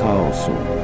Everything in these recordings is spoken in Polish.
chaosu.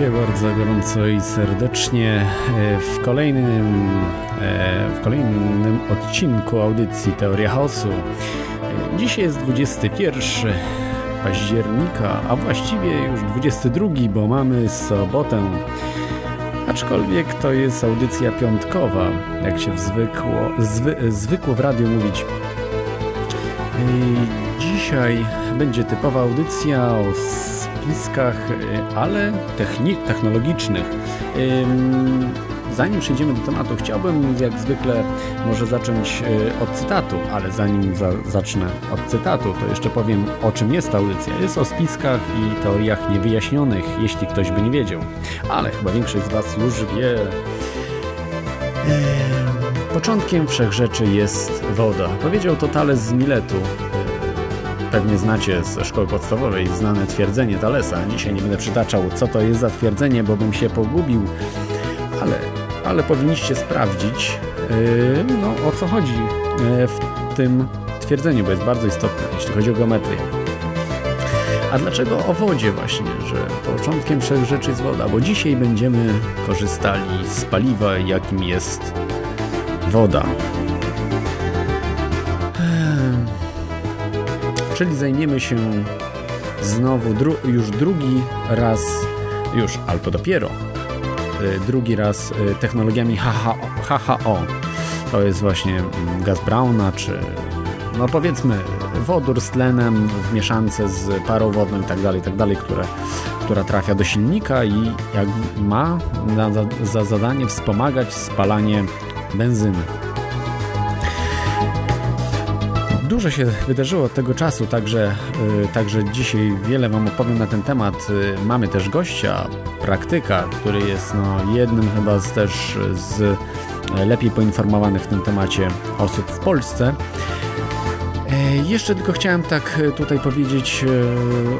Witajcie bardzo gorąco i serdecznie e, w kolejnym, e, w kolejnym odcinku audycji Teoria Chaosu. Dzisiaj jest 21 października, a właściwie już 22, bo mamy sobotę. Aczkolwiek to jest audycja piątkowa, jak się zwykło, zwy, zwykło w radiu mówić. Dzisiaj będzie typowa audycja o spiskach, e, ale technologicznych. Zanim przejdziemy do tematu, chciałbym jak zwykle może zacząć e, od cytatu, ale zanim za zacznę od cytatu, to jeszcze powiem o czym jest ta audycja. Jest o spiskach i teoriach niewyjaśnionych, jeśli ktoś by nie wiedział. Ale chyba większość z Was już wie. Początkiem wszechrzeczy jest woda. Powiedział to Thales z Miletu. Pewnie znacie ze szkoły podstawowej znane twierdzenie Thalesa. Dzisiaj nie będę przytaczał, co to jest za twierdzenie, bo bym się pogubił, ale, ale powinniście sprawdzić, yy, no, o co chodzi yy, w tym twierdzeniu, bo jest bardzo istotne, jeśli chodzi o geometrię. A dlaczego o wodzie właśnie, że początkiem wszech rzeczy jest woda? Bo dzisiaj będziemy korzystali z paliwa, jakim jest woda. Czyli zajmiemy się znowu dru już drugi raz, już albo dopiero y, drugi raz y, technologiami HHO. To jest właśnie mm, gaz Brauna, czy no powiedzmy wodór z tlenem w mieszance z parą wodną i tak dalej, tak dalej, które, która trafia do silnika i jak ma za zadanie wspomagać spalanie benzyny. Dużo się wydarzyło od tego czasu, także, y, także dzisiaj wiele Wam opowiem na ten temat. Y, mamy też gościa, praktyka, który jest no, jednym chyba z też z lepiej poinformowanych w tym temacie osób w Polsce. E, jeszcze tylko chciałem tak tutaj powiedzieć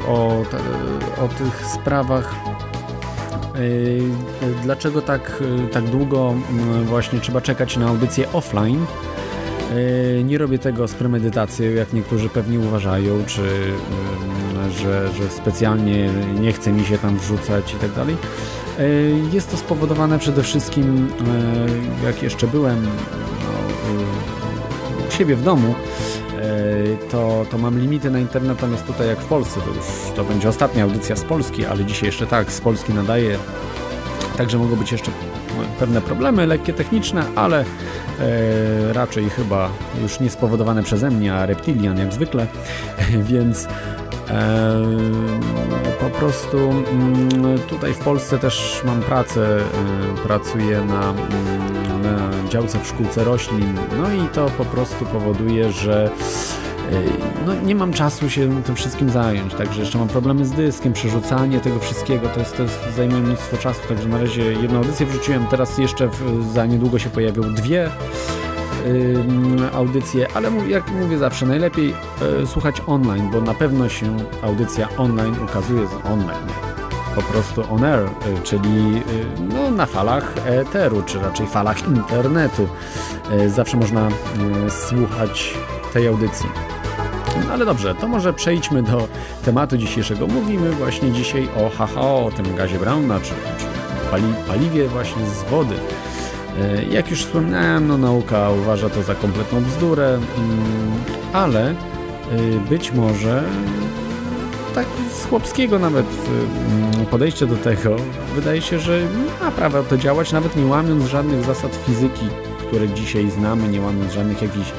o, o tych sprawach dlaczego tak, tak długo właśnie trzeba czekać na audycję offline E, nie robię tego z premedytacją, jak niektórzy pewnie uważają, czy że, że specjalnie nie chce mi się tam wrzucać i tak dalej. E, jest to spowodowane przede wszystkim, e, jak jeszcze byłem no, u siebie w domu, to, to mam limity na internet, natomiast tutaj jak w Polsce, to już to będzie ostatnia audycja z Polski, ale dzisiaj jeszcze tak, z Polski nadaję, także mogą być jeszcze pewne problemy lekkie techniczne, ale e, raczej chyba już nie spowodowane przeze mnie, a reptilian jak zwykle, więc e, po prostu mm, tutaj w Polsce też mam pracę, e, pracuję na, mm, na działce w szkółce roślin, no i to po prostu powoduje, że no, nie mam czasu się tym wszystkim zająć, także jeszcze mam problemy z dyskiem, przerzucanie tego wszystkiego, to jest, to jest zajmuje mnóstwo czasu, także na razie jedną audycję wrzuciłem, teraz jeszcze w, za niedługo się pojawią dwie audycje, ale jak mówię zawsze, najlepiej yy, słuchać online, bo na pewno się audycja online ukazuje z online po prostu on air, y, czyli no, na falach eteru, czy raczej falach internetu. Zawsze można słuchać tej audycji. Ale dobrze, to może przejdźmy do tematu dzisiejszego. Mówimy właśnie dzisiaj o HHO, o tym gazie Brauna, czy, czy pali, paliwie właśnie z wody. Jak już wspomniałem, no nauka uważa to za kompletną bzdurę, mm, ale być może tak z chłopskiego nawet mm, podejście do tego wydaje się, że ma prawo to działać, nawet nie łamiąc żadnych zasad fizyki, które dzisiaj znamy, nie łamiąc żadnych jakichś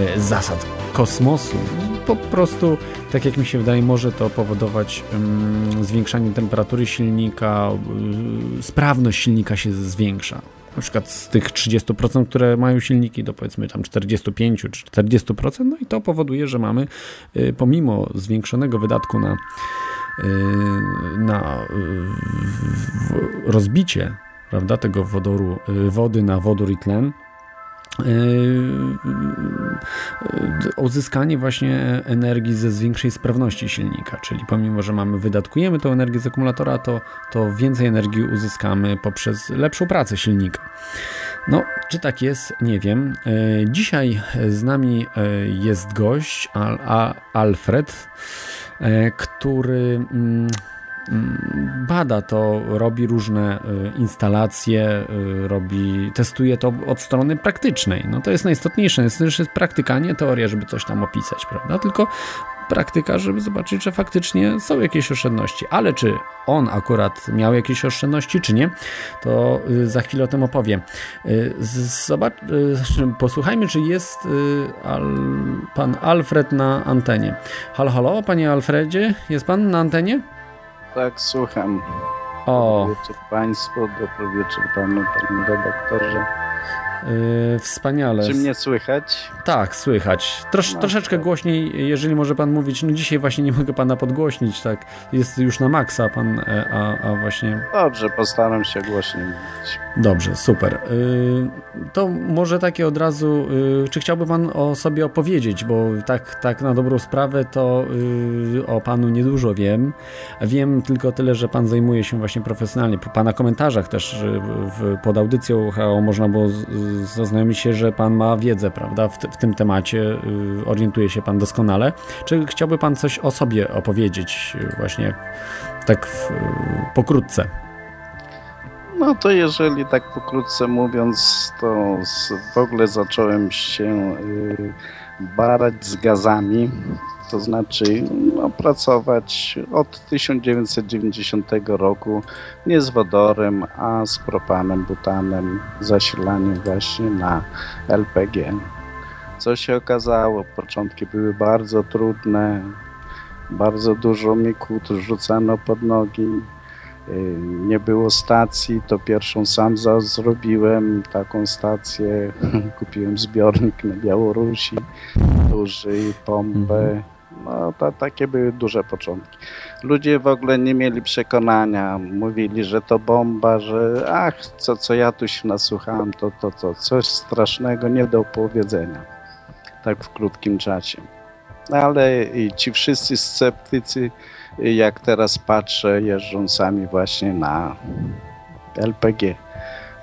e, zasad kosmosu. Po prostu, tak jak mi się wydaje, może to powodować um, zwiększanie temperatury silnika, um, sprawność silnika się zwiększa na przykład z tych 30%, które mają silniki do powiedzmy tam 45 czy 40%, no i to powoduje, że mamy y, pomimo zwiększonego wydatku na, y, na y, rozbicie prawda, tego wodoru, wody na wodór i tlen, uzyskanie właśnie energii ze zwiększej sprawności silnika, czyli pomimo, że mamy, wydatkujemy tą energię z akumulatora, to, to więcej energii uzyskamy poprzez lepszą pracę silnika. No, czy tak jest? Nie wiem. E, dzisiaj z nami jest gość, Alfred, który Mm, bada to, robi różne y, instalacje, y, robi, testuje to od strony praktycznej. No to jest najistotniejsze, jest, jest praktyka, nie teoria, żeby coś tam opisać, prawda? Tylko praktyka, żeby zobaczyć, że faktycznie są jakieś oszczędności. Ale czy on akurat miał jakieś oszczędności, czy nie, to y, za chwilę o tym opowiem. Zobacz, posłuchajmy, czy jest pan Alfred na antenie. Halo, halo, panie Alfredzie, jest pan na antenie? Tak, słucham. O. Dobry wieczór Państwu, dobry wieczór Panu, Panie redaktorze. Yy, wspaniale. Czy mnie słychać? Tak, słychać. Trosz, no, troszeczkę tak. głośniej, jeżeli może pan mówić. No dzisiaj właśnie nie mogę pana podgłośnić, tak. Jest już na maksa pan, e, a, a właśnie. Dobrze, postaram się głośniej mówić. Dobrze, super. Yy, to może takie od razu, yy, czy chciałby pan o sobie opowiedzieć, bo tak, tak na dobrą sprawę to o panu niedużo wiem. Wiem tylko tyle, że pan zajmuje się właśnie profesjonalnie. Po pana komentarzach też pod audycją można było zaznajomić się, że pan ma wiedzę, prawda, w, w tym temacie, orientuje się pan doskonale. Czy chciałby pan coś o sobie opowiedzieć właśnie tak w, pokrótce? No to jeżeli tak pokrótce mówiąc, to w ogóle zacząłem się y, barać z gazami, to znaczy no, pracować od 1990 roku nie z wodorem, a z propanem, butanem, zasilaniem właśnie na LPG. Co się okazało, początki były bardzo trudne, bardzo dużo mi kłód rzucano pod nogi, Y, nie było stacji, to pierwszą sam zrobiłem taką stację. Kupiłem zbiornik na Białorusi, duży, pompę. No, to, takie były duże początki. Ludzie w ogóle nie mieli przekonania. Mówili, że to bomba, że ach, co, co ja tu się nasłuchałem, to, to, to coś strasznego, nie do opowiedzenia. Tak w krótkim czasie. Ale ci wszyscy sceptycy jak teraz patrzę, jeżdżą sami właśnie na LPG.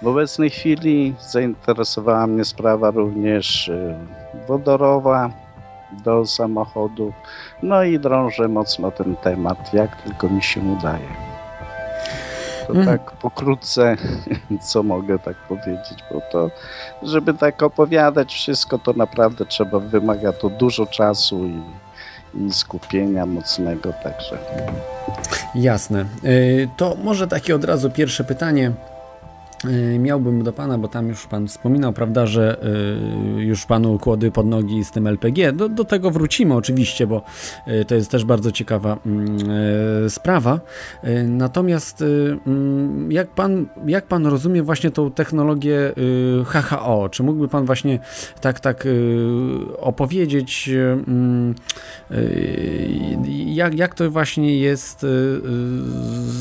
W obecnej chwili zainteresowała mnie sprawa również y, wodorowa do samochodów. No i drążę mocno ten temat, jak tylko mi się udaje. To mm. tak pokrótce, co mogę tak powiedzieć, bo to, żeby tak opowiadać wszystko, to naprawdę trzeba, wymaga to dużo czasu i i skupienia mocnego także. Jasne. Y, to może takie od razu pierwsze pytanie. Y, miałbym do Pana, bo tam już Pan wspominał, prawda, że y, już Panu kłody pod nogi z tym LPG. Do, do tego wrócimy oczywiście, bo y, to jest też bardzo ciekawa mm, sprawa. Natomiast mm, jak Pan, jak pan rozumie właśnie tą technologię HHO? Czy mógłby Pan właśnie tak, tak opowiedzieć, jak, jak to właśnie jest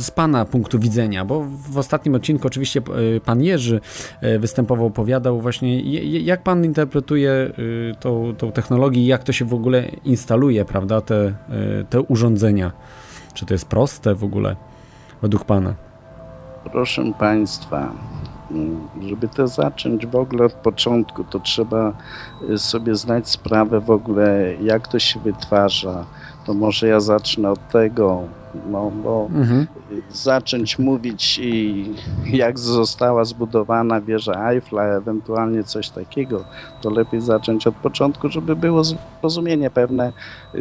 z Pana punktu widzenia? Bo w ostatnim odcinku oczywiście pan Jerzy e, występował, opowiadał właśnie, jak pan interpretuje e, tą, tą technologię i jak to się w ogóle instaluje, prawda, te, e, te urządzenia. Czy to jest proste w ogóle według pana? Proszę państwa, żeby to zacząć w ogóle od początku, to trzeba sobie znać sprawę w ogóle, jak to się wytwarza. To może ja zacznę od tego, no bo mhm. Zacząć mówić, jak została zbudowana wieża Eiffla, ewentualnie coś takiego, to lepiej zacząć od początku, żeby było zrozumienie pewne,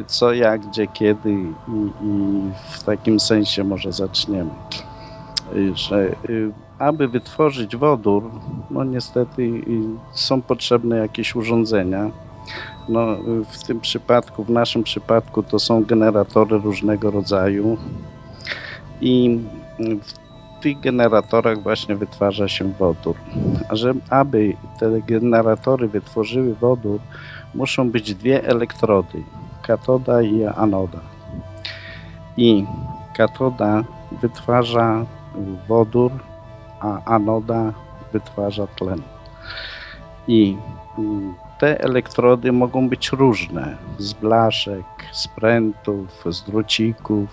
co, jak, gdzie, kiedy i, i w takim sensie może zaczniemy. Że y, aby wytworzyć wodór, no niestety są potrzebne jakieś urządzenia. No, w tym przypadku, w naszym przypadku to są generatory różnego rodzaju i w tych generatorach właśnie wytwarza się wodór. A że, aby te generatory wytworzyły wodór, muszą być dwie elektrody, katoda i anoda. I katoda wytwarza wodór a anoda wytwarza tlen. I mm, te elektrody mogą być różne, z blaszek, z prętów, z drucików.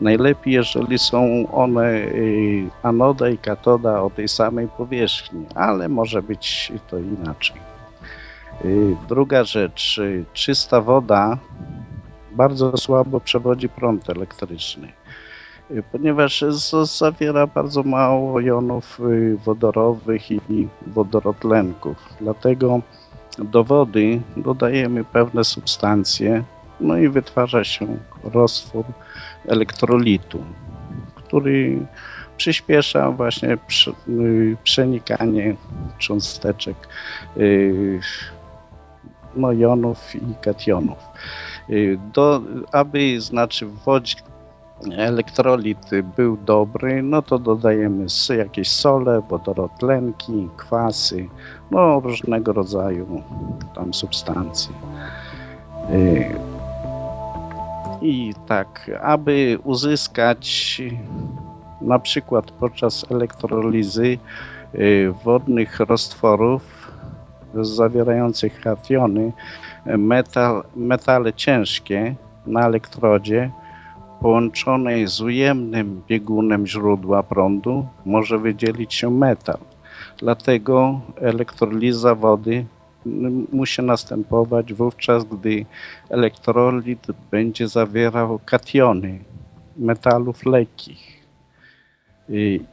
Najlepiej, jeżeli są one y, anoda i katoda o tej samej powierzchni, ale może być to inaczej. Y, druga rzecz, y, czysta woda bardzo słabo przewodzi prąd elektryczny ponieważ zawiera bardzo mało jonów wodorowych i wodorotlenków. Dlatego do wody dodajemy pewne substancje, no i wytwarza się roztwór elektrolitu, który przyspiesza właśnie y, przenikanie cząsteczek y, no, jonów i kationów. Do, aby znaczy w wodzie elektrolit był dobry, no to dodajemy jakieś sole, wodorotlenki, kwasy, no różnego rodzaju tam substancje. Y, I tak, aby uzyskać na przykład podczas elektrolizy y, wodnych roztworów zawierających kationy, metal, metale ciężkie na elektrodzie, połączonej z ujemnym biegunem źródła prądu może wydzielić się metal. Dlatego elektroliza wody musi następować wówczas, gdy elektrolit będzie zawierał kationy metalów lekkich.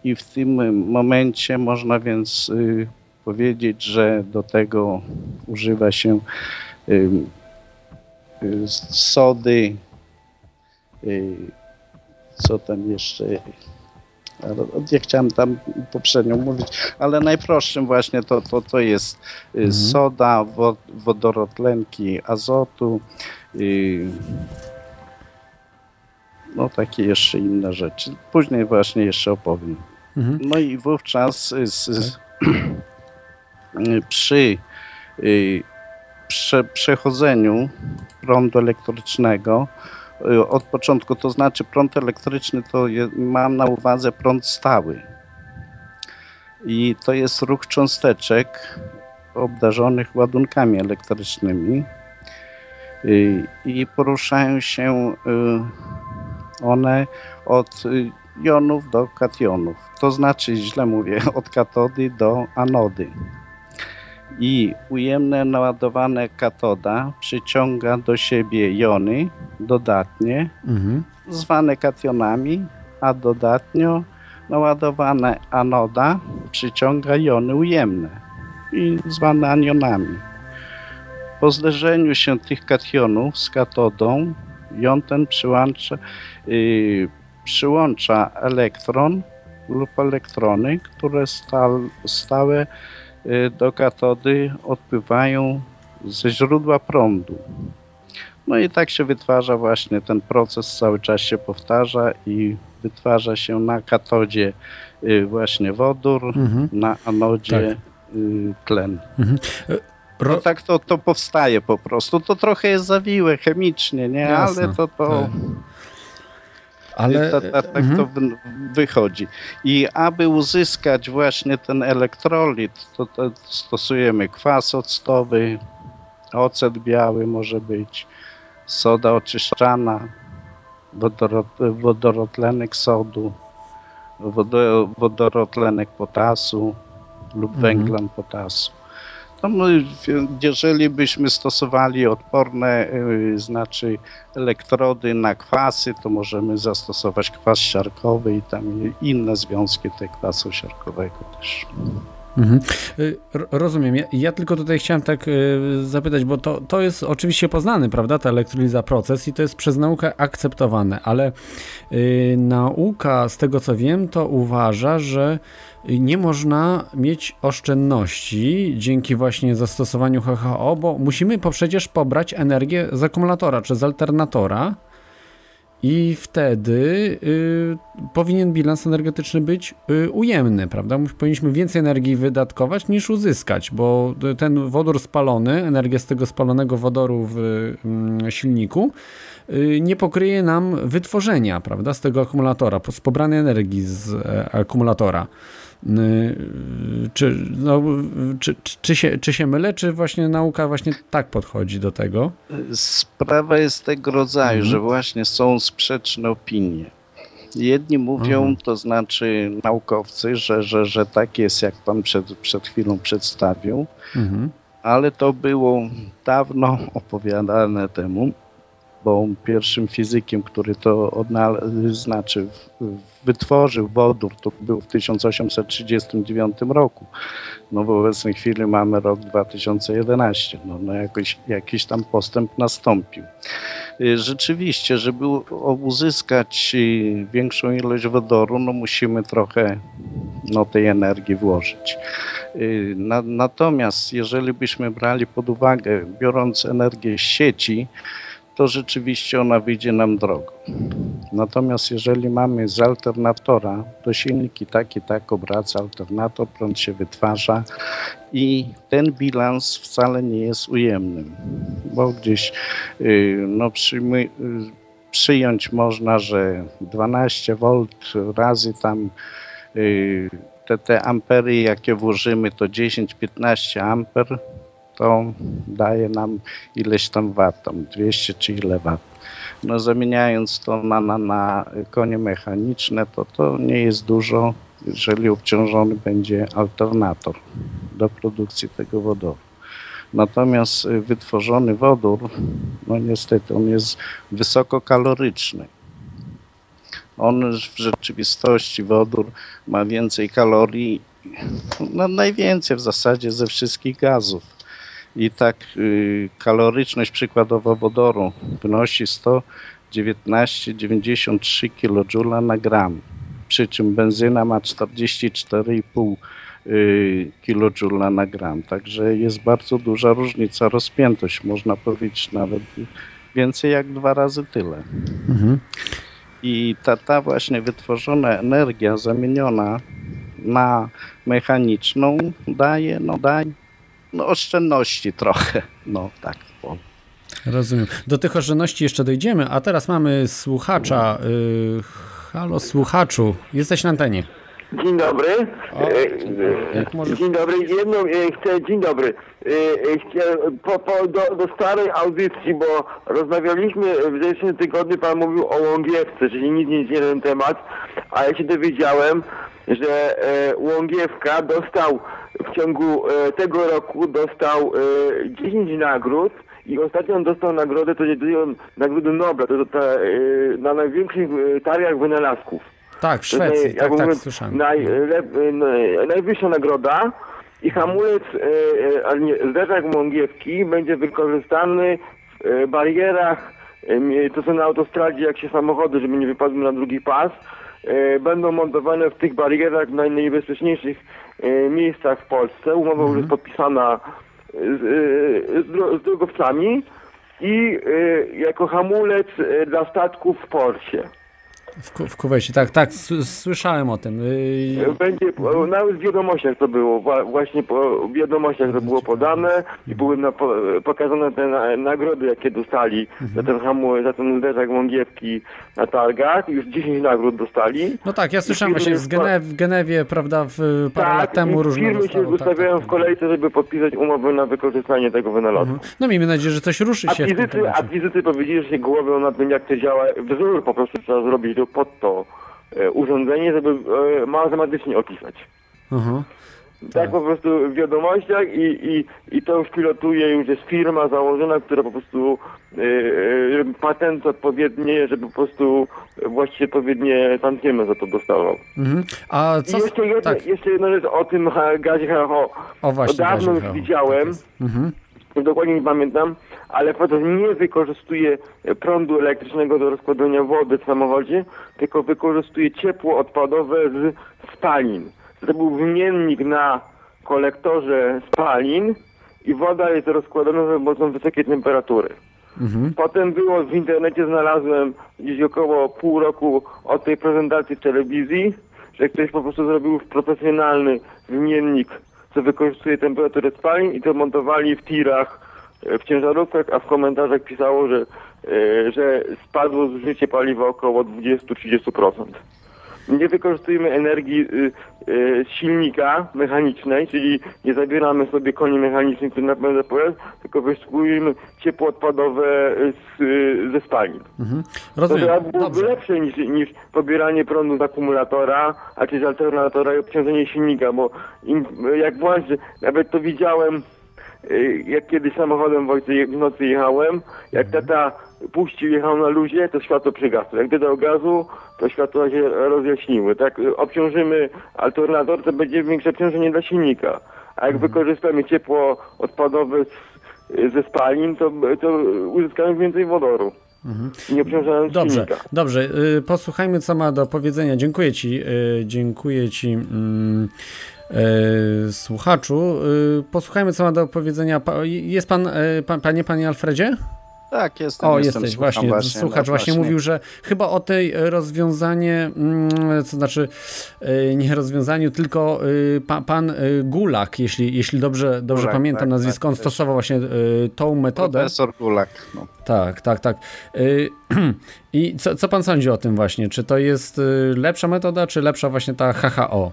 I w tym momencie można więc y, powiedzieć, że do tego używa się y, y, sody, co tam jeszcze? Ja chciałem tam poprzednio mówić, ale najprostszym właśnie to, to, to jest y, mhm. soda, wodorotlenki azotu, no takie jeszcze inne rzeczy. Później właśnie jeszcze opowiem. Mhm. No i wówczas z, z, tak. przy prze, przechodzeniu prądu elektrycznego Y, od początku, to znaczy prąd elektryczny to je, mam na uwadze prąd stały. I to jest ruch cząsteczek obdarzonych ładunkami elektrycznymi y, i poruszają się y, one od jonów do kationów. To znaczy, źle mówię, od katody do anody i ujemne naładowane katoda przyciąga do siebie jony dodatnie, mhm. zwane kationami, a dodatnio naładowane anoda przyciąga jony ujemne i zwane anionami. Po zderzeniu się tych kationów z katodą jon ten przyłącza, yy, przyłącza elektron lub elektrony, które stałe Y, do katody odpływają ze źródła prądu. No i tak się wytwarza właśnie ten proces, cały czas się powtarza i wytwarza się na katodzie y, właśnie wodór, mhm. na anodzie tak. Y, tlen. Mhm. Ro... No tak to, to powstaje po prostu. To trochę jest zawiłe chemicznie, nie? Jasne, Ale to to... Tak. Ale... Tak, tak mhm. to wychodzi. I aby uzyskać właśnie ten elektrolit, to, to stosujemy kwas octowy, ocet biały może być, soda oczyszczana, wodorot, wodorotlenek sodu, wodorotlenek potasu, lub mhm. węglan potasu. No, jeżeli byśmy stosowali odporne, y, znaczy elektrody na kwasy, to możemy zastosować kwas siarkowy i tam inne związki tego kwasu siarkowego też. Mhm. Y, rozumiem. Ja, ja, tylko tutaj chciałem tak y, zapytać, bo to, to jest oczywiście poznany, prawda, ta elektroliza proces i to jest przez naukę akceptowane, ale nauka, z tego co wiem, to uważa, że nie można mieć oszczędności dzięki właśnie zastosowaniu HHO, bo musimy przecież pobrać energię z akumulatora czy z alternatora, i wtedy y, powinien bilans energetyczny być y, ujemny, prawda? Powinniśmy więcej energii wydatkować niż uzyskać, bo ten wodór spalony, energia z tego spalonego wodoru w y, silniku nie pokryje nam wytworzenia, prawda, z tego akumulatora, z pobranej energii z e, akumulatora. Y, czy, no, czy, czy, się, czy się mylę, czy właśnie nauka właśnie tak podchodzi do tego? Sprawa jest tego rodzaju, mhm. że właśnie są sprzeczne opinie. Jedni mówią, mhm. to znaczy naukowcy, że, że, że tak jest, jak pan przed, przed chwilą przedstawił, mhm. ale to było dawno opowiadane temu, bo pierwszym fizykiem, który to odnalazł, znaczy wytworzył wodór, to był w 1839 roku. No w obecnej chwili mamy rok 2011. No, no jakoś, jakiś tam postęp nastąpił. Y, rzeczywiście, żeby uzyskać y, większą ilość wodoru, no musimy trochę no, tej energii włożyć. Y, na, natomiast jeżeli byśmy brali pod uwagę, biorąc energię z sieci, to rzeczywiście ona wyjdzie nam drogo. Natomiast jeżeli mamy z alternatora, to silnik i tak i tak obraca alternator, prąd się wytwarza i ten bilans wcale nie jest ujemnym, bo gdzieś y, no, przyjmy, y, przyjąć można, że 12 V razy tam y, te, te ampery, jakie włożymy, to 10-15 amper, to daje nam ileś tam wat, tam 200 czy ile wat. No zamieniając to na, na, na konie mechaniczne, to to nie jest dużo, jeżeli obciążony będzie alternator do produkcji tego wodoru. Natomiast wytworzony wodór, no niestety, on jest wysokokaloryczny. On w rzeczywistości, wodór ma więcej kalorii, no najwięcej w zasadzie ze wszystkich gazów i tak y, kaloryczność przykładowo wodoru wynosi 119,93 kJ na gram, przy czym benzyna ma 44,5 y, kJ na gram. Także jest bardzo duża różnica, rozpiętość, można powiedzieć nawet więcej jak dwa razy tyle. Mhm. I ta, ta właśnie wytworzona energia zamieniona na mechaniczną daje, no daje no, oszczędności trochę. No tak. Bo. Rozumiem. Do tych oszczędności jeszcze dojdziemy, a teraz mamy słuchacza. Yy, halo słuchaczu, jesteś na antenie. Dzień dobry. O, możesz... Dzień dobry. Jedną chcę, dzień dobry. Chcę, po, po, do, do, starej audycji, bo rozmawialiśmy w zeszłym tygodniu, pan mówił o Łągiewce, czyli nic nie jest jeden temat, a ja się dowiedziałem, że Łągiewka dostał w ciągu e, tego roku dostał 10 e, nagród i ostatnio on dostał nagrodę, to jest nagrodę Nobla, to, to, e, na największych targach wynalazków. Tak, w Szwecji, tak, tak, słyszałem. Naj, najwyższa nagroda i hamulec, ale nie, zderzak Mągiewki będzie wykorzystany w barierach, to są na autostradzie, jak się samochody, żeby nie wypadły na drugi pas, będą montowane w tych barierach najniebezpieczniejszych E, miejscach w Polsce. Umowa mhm. już jest podpisana z, e, z, z drogowcami i e, jako hamulec dla statków w porcie. W, w Kuwejcie, tak, tak, słyszałem o tym. Y, Będzie, nawet w wiadomościach to było, właśnie po wiadomościach to było podane i były na, pokazane te nagrody, jakie dostali mhm. za ten hamuł, za ten zderzak Mągiewki na targach. Już 10 nagród dostali. No tak, ja słyszałem właśnie w, Genew, w Genewie, prawda, w parę tak, lat temu różne firmy się ustawiają tak, tak, w kolejce, żeby podpisać umowę na wykorzystanie tego wynalazku. Mhm. No miejmy nadzieję, że coś ruszy się akwizyty, w Akwizyty powiedzieli, że się głowią nad tym, jak to działa. Wzór po prostu trzeba zrobić pod to e, urządzenie, żeby e, matematycznie opisać. Aha. tak, tak po prostu w wiadomościach i, i, i to już pilotuje, już jest firma założona, która po prostu yy, patent odpowiednie, żeby po prostu właściwie odpowiednie tantiemy za to dostawał. Mhm. A co... I jeszcze, jedno, tak. jeszcze jedna rzecz o tym gazie HHO. O właśnie, to dawno już widziałem. Tak mhm. Dokładnie nie pamiętam, ale potem nie wykorzystuje prądu elektrycznego do rozkładania wody w samochodzie, tylko wykorzystuje ciepło odpadowe z spalin to był wymiennik na kolektorze spalin i woda jest rozkładana za pomocą wysokiej temperatury. Mhm. Potem było w internecie, znalazłem gdzieś około pół roku od tej prezentacji w telewizji, że ktoś po prostu zrobił profesjonalny wymiennik, co wykorzystuje temperaturę spalin i to montowali w tirach, w ciężarówkach, a w komentarzach pisało, że, e, że spadło zużycie paliwa około 20-30% nie wykorzystujemy energii y, y, silnika mechanicznej, czyli nie zabieramy sobie koni mechanicznych, które napędza pojazd, tylko wyszukujemy ciepło odpadowe z, y, ze spalin. Mhm. Rozumiem. To byłoby lepsze niż, niż pobieranie prądu z akumulatora, a czy z alternatora i obciążenie silnika, bo im, jak włączy, nawet to widziałem, jak kiedyś samochodem w nocy jechałem, jak mhm. tata puścił, jechał na luzie, to światło przygasło. Jak dodał gazu, to światła się rozjaśniły. Tak, obciążymy alternator, to będzie większe obciążenie dla silnika. A jak mhm. wykorzystamy ciepło odpadowe z, ze spalin, to, to uzyskamy więcej wodoru. Mhm. Nie obciążając Dobrze, silnika. dobrze. Y, posłuchajmy, co ma do powiedzenia. Dziękuję Ci, y, dziękuję Ci mm, y, słuchaczu. Posłuchajmy, co ma do powiedzenia. Jest pan, pan panie, panie Alfredzie? Tak, jestem. O, jestem, jesteś, właśnie. właśnie. Słuchacz no, właśnie, mówił, że chyba o tej rozwiązanie, mm, co znaczy nie rozwiązaniu, tylko pa, pan Gulak, jeśli, jeśli dobrze, dobrze Gulak, pamiętam tak, nazwisko, on tak, stosował właśnie tą metodę. Profesor Gulak. No. Tak, tak, tak. I co, co pan sądzi o tym właśnie? Czy to jest lepsza metoda, czy lepsza właśnie ta HHO?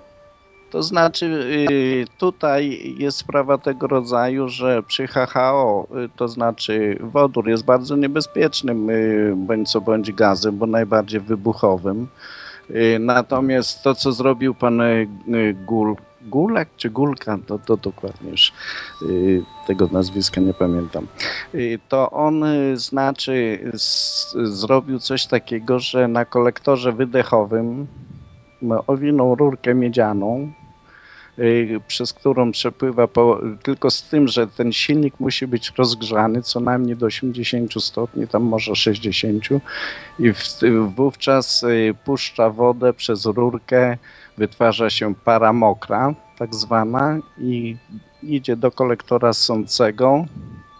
To znaczy, y, tutaj jest sprawa tego rodzaju, że przy HHO, y, to znaczy wodór jest bardzo niebezpiecznym y, bądź co bądź gazem, bo najbardziej wybuchowym. Natomiast to, co zrobił pan Gul, Gulak czy Gulka, to, to dokładnie już tego nazwiska nie pamiętam, to on znaczy z, zrobił coś takiego, że na kolektorze wydechowym owinął rurkę miedzianą, przez którą przepływa, po, tylko z tym, że ten silnik musi być rozgrzany co najmniej do 80 stopni, tam może 60 i w, wówczas y, puszcza wodę przez rurkę, wytwarza się para mokra, tak zwana i idzie do kolektora sącego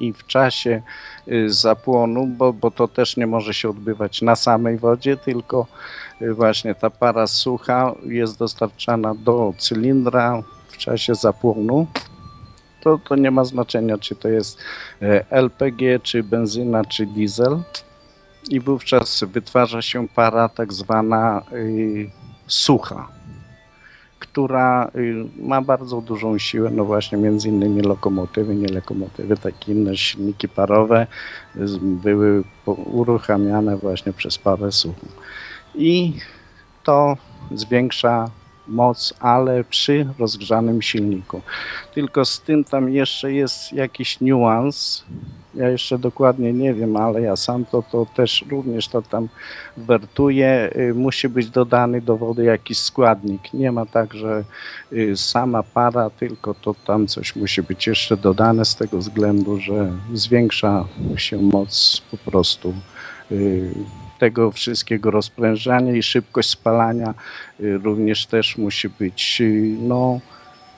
i w czasie y, zapłonu, bo, bo to też nie może się odbywać na samej wodzie, tylko właśnie ta para sucha jest dostarczana do cylindra w czasie zapłonu. To, to nie ma znaczenia, czy to jest e, LPG, czy benzyna, czy diesel. I wówczas wytwarza się para tak zwana y, sucha, która y, ma bardzo dużą siłę, no właśnie między innymi lokomotywy, nie lokomotywy, takie inne silniki parowe były uruchamiane właśnie przez parę suchą i to zwiększa moc, ale przy rozgrzanym silniku. Tylko z tym tam jeszcze jest jakiś niuans. Ja jeszcze dokładnie nie wiem, ale ja sam to, to też również to tam wertuję. Y, musi być dodany do wody jakiś składnik. Nie ma tak, że y, sama para, tylko to tam coś musi być jeszcze dodane z tego względu, że zwiększa się moc po prostu y, tego wszystkiego rozprężania i szybkość spalania y, również też musi być y, no,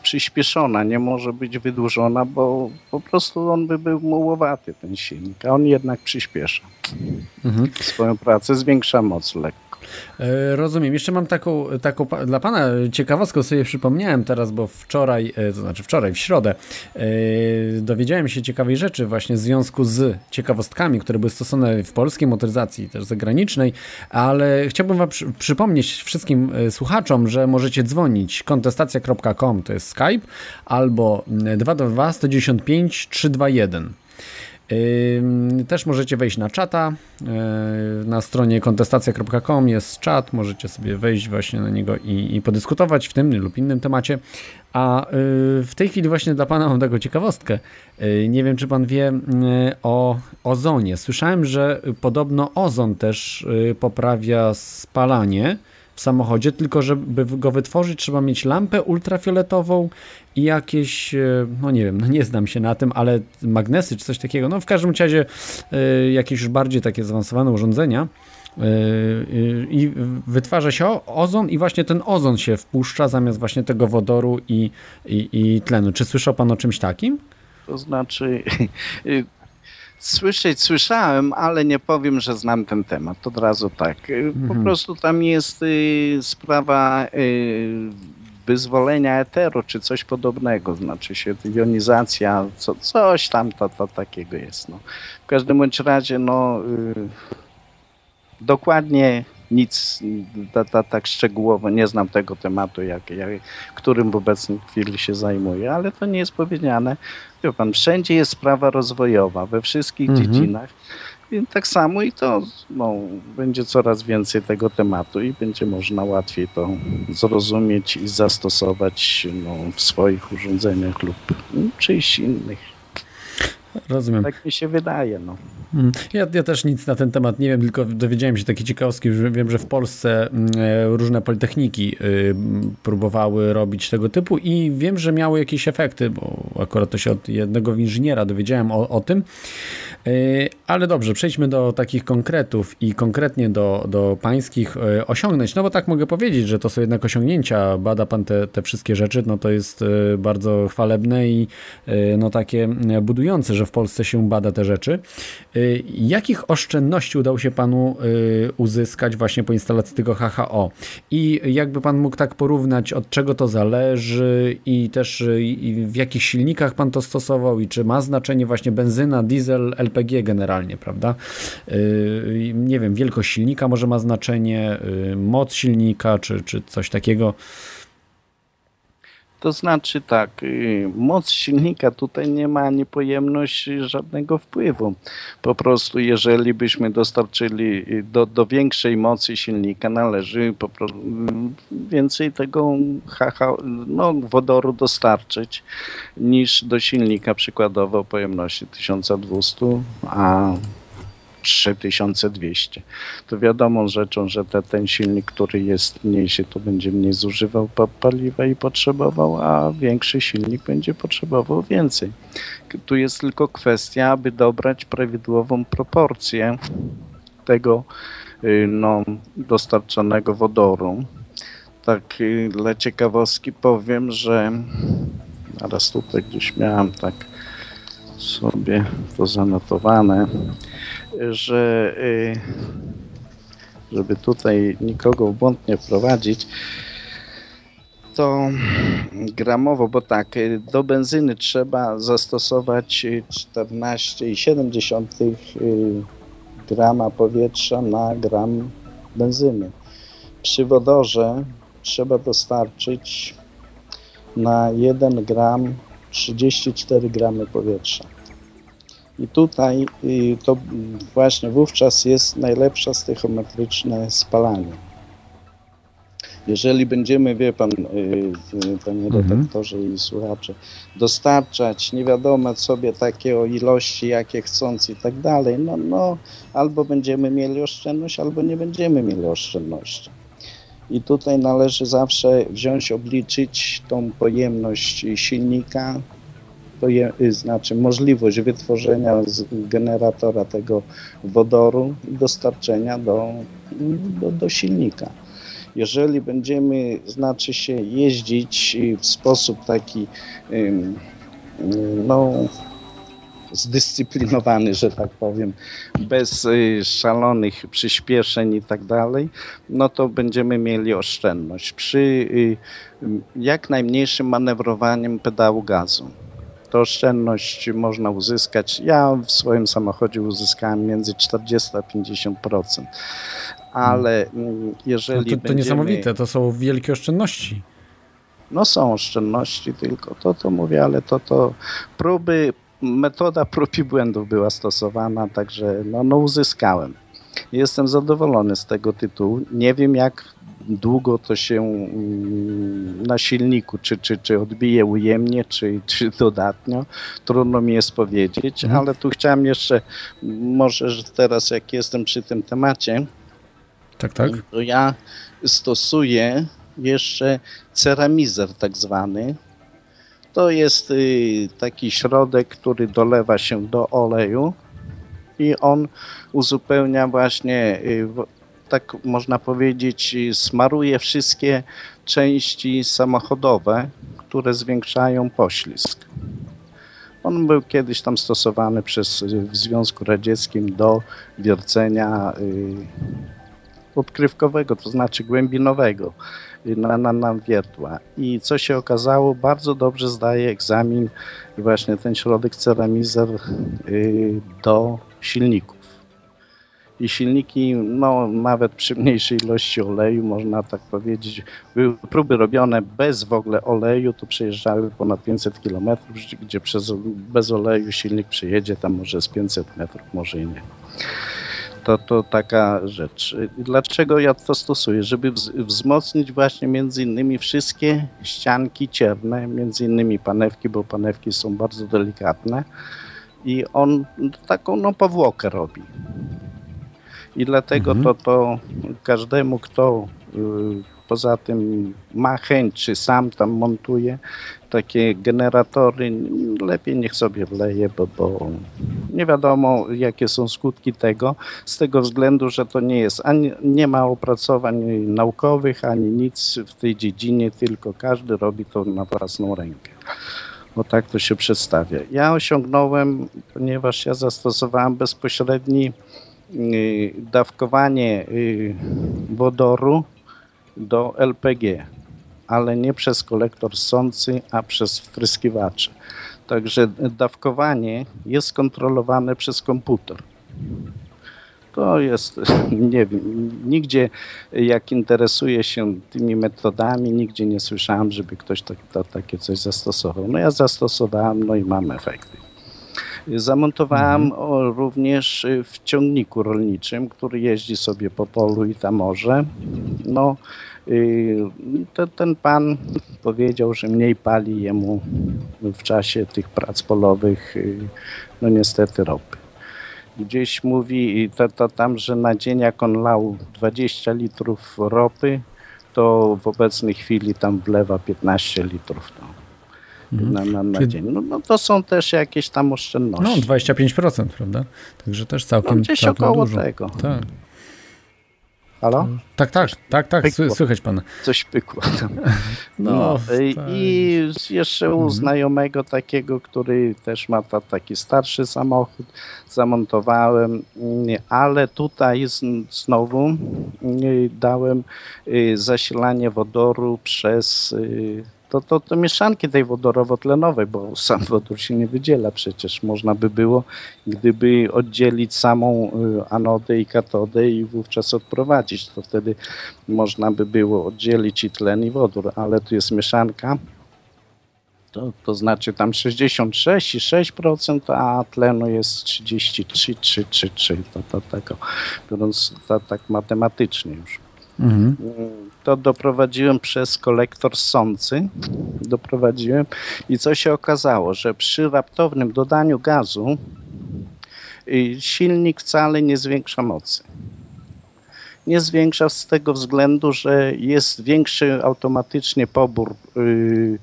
przyspieszona, nie może być wydłużona, bo po prostu on by był mułowaty, ten silnik, a on jednak przyspiesza mhm. swoją pracę, zwiększa moc lekko. E, rozumiem. Jeszcze mam taką, taką dla Pana ciekawostkę, sobie przypomniałem teraz, bo wczoraj, e, to znaczy wczoraj, w środę, e, dowiedziałem się ciekawej rzeczy właśnie w związku z ciekawostkami, które były stosowane w polskiej motoryzacji, też zagranicznej, ale chciałbym Wam przypomnieć wszystkim słuchaczom, że możecie dzwonić kontestacja.com, to jest Skype, albo 222 195 321. Też możecie wejść na czata. Na stronie kontestacja.com jest czat, możecie sobie wejść właśnie na niego i, i podyskutować w tym lub innym temacie. A w tej chwili właśnie dla Pana mam taką ciekawostkę. Nie wiem, czy Pan wie o ozonie. Słyszałem, że podobno ozon też poprawia spalanie w samochodzie, tylko żeby go wytworzyć trzeba mieć lampę ultrafioletową i jakieś, e, no nie wiem, no nie znam się na tym, ale magnesy czy coś takiego, no w każdym razie y, jakieś już bardziej takie zaawansowane urządzenia y, i wytwarza się ozon i właśnie ten ozon się wpuszcza zamiast właśnie tego wodoru i, i, i tlenu. Czy słyszał pan o czymś takim? To znaczy, Słyszeć słyszałem, ale nie powiem, że znam ten temat. Od razu tak. Y, po mhm. prostu tam jest y, sprawa y, wyzwolenia eteru, czy coś podobnego. Znaczy się jonizacja, co, coś tam to, to takiego jest. No. W każdym bądź razie, no, y, dokładnie nic tak szczegółowo, nie znam tego tematu, jak, jak, którym w obecnej chwili się zajmuję, ale to nie jest powiedziane. Wie pan, wszędzie jest sprawa rozwojowa, we wszystkich mhm. dziedzinach. Więc tak samo i to no, będzie coraz więcej tego tematu i będzie można łatwiej to zrozumieć i zastosować no, w swoich urządzeniach lub czyjś innych. Rozumiem. Tak mi się wydaje. No. Mm. Ja, ja, też nic na ten temat nie wiem, tylko dowiedziałem się takie ciekawostki, wiem, że w Polsce mm, e, różne politechniki y, próbowały robić tego typu i wiem, że miały jakieś efekty, bo akurat to się od jednego inżyniera dowiedziałem o, o tym. Y, ale dobrze, przejdźmy do takich konkretów i konkretnie do, do pańskich y, osiągnięć. No bo tak mogę powiedzieć, że to są jednak osiągnięcia. Bada pan te, te wszystkie rzeczy, no to jest bardzo chwalebne i no takie budujące, że w Polsce się bada te rzeczy. Y, jakich oszczędności udało się Panu y, uzyskać właśnie po instalacji tego HHO? I jakby Pan mógł tak porównać, od czego to zależy i też y, w jakich silnikach Pan to stosował i czy ma znaczenie właśnie benzyna, diesel, LPG generalnie, prawda? Nie wiem, wielkość silnika może ma znaczenie, moc silnika czy, czy coś takiego. To znaczy tak, y, moc silnika tutaj nie ma ani pojemność żadnego wpływu. Po prostu jeżeli byśmy dostarczyli y, do, do większej mocy silnika należy po prostu więcej tego HH, no, wodoru dostarczyć niż do silnika przykładowo pojemności 1200, a 3200. To wiadomo rzeczą, że te, ten silnik, który jest mniejszy, to będzie mniej zużywał paliwa i potrzebował, a większy silnik będzie potrzebował więcej. Tu jest tylko kwestia, aby dobrać prawidłową proporcję tego y, no, dostarczonego wodoru. Tak y, dla ciekawostki powiem, że teraz tutaj gdzieś miałem tak sobie to zanotowane, że y, żeby tutaj nikogo w błąd nie wprowadzić, to gramowo, bo tak, y, do benzyny trzeba zastosować 14,7 y, grama powietrza na gram benzyny. Przy wodorze trzeba dostarczyć na 1 gram 34 gramy powietrza. I tutaj y, to właśnie wówczas jest najlepsze stechometryczne spalanie. Jeżeli będziemy, wie pan, y, panie mhm. redaktorze i słuchacze, dostarczać nie wiadomo sobie takie o ilości, jakie chcąc i tak dalej, no, no albo będziemy mieli oszczędność, albo nie będziemy mieli oszczędności. I tutaj należy zawsze wziąć, obliczyć tą pojemność silnika, poje, znaczy możliwość wytworzenia z generatora tego wodoru i dostarczenia do, do, do silnika. Jeżeli będziemy, znaczy się, jeździć w sposób taki, no, zdyscyplinowany, że tak powiem, bez y, szalonych przyspieszeń i tak dalej, no to będziemy mieli oszczędność przy y, jak najmniejszym manewrowaniem pedału gazu to oszczędność można uzyskać. Ja w swoim samochodzie uzyskałem między 40 a 50%. Ale mm, jeżeli. No to, to będziemy... niesamowite, to są wielkie oszczędności. No są oszczędności tylko, to to mówię, ale to to próby metoda prób i błędów była stosowana, także no, no uzyskałem. Jestem zadowolony z tego tytułu. Nie wiem, jak długo to się mm, na silniku, czy, czy, czy odbije ujemnie, czy, czy dodatnio. Trudno mi jest powiedzieć, mhm. ale tu chciałem jeszcze, może że teraz jak jestem przy tym temacie, tak, tak. to ja stosuję jeszcze ceramizer tak zwany. To jest y, taki środek, który dolewa się do oleju i on uzupełnia właśnie y, tak można powiedzieć, smaruje wszystkie części samochodowe, które zwiększają poślizg. On był kiedyś tam stosowany przez, w Związku Radzieckim do wiercenia y, odkrywkowego, to znaczy głębinowego na, na, na wiertła. I co się okazało, bardzo dobrze zdaje egzamin właśnie ten środek ceramizer y, do silników i silniki, no nawet przy mniejszej ilości oleju, można tak powiedzieć, były próby robione bez w ogóle oleju, to przejeżdżały ponad 500 km, gdzie przez, bez oleju silnik przejedzie tam może z 500 metrów, może i nie. To, to taka rzecz. Dlaczego ja to stosuję? Żeby wzmocnić właśnie między innymi wszystkie ścianki cierne, między innymi panewki, bo panewki są bardzo delikatne i on taką no, powłokę robi. I dlatego mhm. to, to każdemu, kto y, poza tym ma chęć, czy sam tam montuje takie generatory, lepiej niech sobie wleje, bo, bo nie wiadomo, jakie są skutki tego, z tego względu, że to nie jest, ani nie ma opracowań naukowych, ani nic w tej dziedzinie, tylko każdy robi to na własną rękę. Bo tak to się przedstawia. Ja osiągnąłem, ponieważ ja zastosowałem bezpośredni Y, dawkowanie y, wodoru do LPG, ale nie przez kolektor sący, a przez wtryskiwacze. Także dawkowanie jest kontrolowane przez komputer. To jest, nie wiem, nigdzie jak interesuję się tymi metodami, nigdzie nie słyszałem, żeby ktoś tak, to, takie coś zastosował. No ja zastosowałem, no i mam efekty. Zamontowałem mhm. również y, w ciągniku rolniczym, który jeździ sobie po polu i tam morze. No, y, to, ten pan powiedział, że mniej pali jemu w czasie tych prac polowych, y, no niestety ropy. Gdzieś mówi to, to tam, że na dzień jak on lał 20 litrów ropy, to w obecnej chwili tam wlewa 15 litrów. No na, na, na dzień. No, no, to są też jakieś tam oszczędności. No 25%, prawda? Także też całkiem, no, gdzieś całkiem około dużo. tego. Tak. Halo? Tak, tak, tak, tak, pykło. słychać pana. Coś pykło. No, no tak. I jeszcze u mhm. znajomego takiego, który też ma ta, taki starszy samochód, zamontowałem, ale tutaj znowu dałem y, zasilanie wodoru przez y, to, to, to mieszanki tej wodorowo-tlenowej, bo sam wodór się nie wydziela przecież. Można by było, gdyby oddzielić samą y, anodę i katodę i wówczas odprowadzić, to wtedy można by było oddzielić i tlen i wodór, ale tu jest mieszanka, to, to znaczy tam 66,6%, a tlenu jest 33, 3, 3, 3, to, to tego, biorąc to, tak matematycznie już. Mhm. To doprowadziłem przez kolektor sący. Doprowadziłem i co się okazało, że przy raptownym dodaniu gazu y, silnik wcale nie zwiększa mocy. Nie zwiększa z tego względu, że jest większy automatycznie pobór y,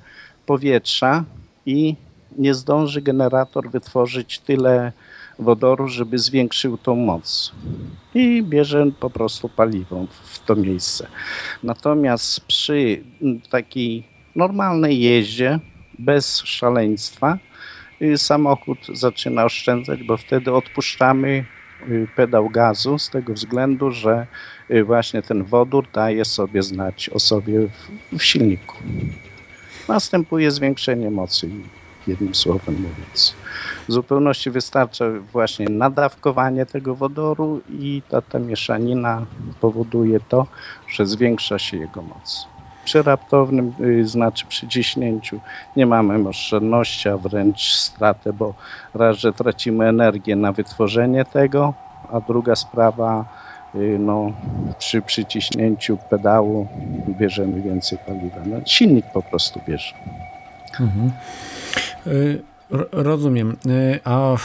powietrza i nie zdąży generator wytworzyć tyle wodoru, żeby zwiększył tą moc. I bierze po prostu paliwo w to miejsce. Natomiast przy takiej normalnej jeździe, bez szaleństwa, y, samochód zaczyna oszczędzać, bo wtedy odpuszczamy y, pedał gazu z tego względu, że y, właśnie ten wodór daje sobie znać o sobie w, w silniku. Następuje zwiększenie mocy, jednym słowem mówiąc. W zupełności wystarcza właśnie nadawkowanie tego wodoru i ta, ta mieszanina powoduje to, że zwiększa się jego moc. Przy raptownym, y, znaczy przy ciśnięciu nie mamy oszczędności, a wręcz stratę, bo raz, że tracimy energię na wytworzenie tego, a druga sprawa, y, no, przy przyciśnięciu pedału bierzemy więcej paliwa. No, silnik po prostu bierze. Mhm. Y Rozumiem. E, a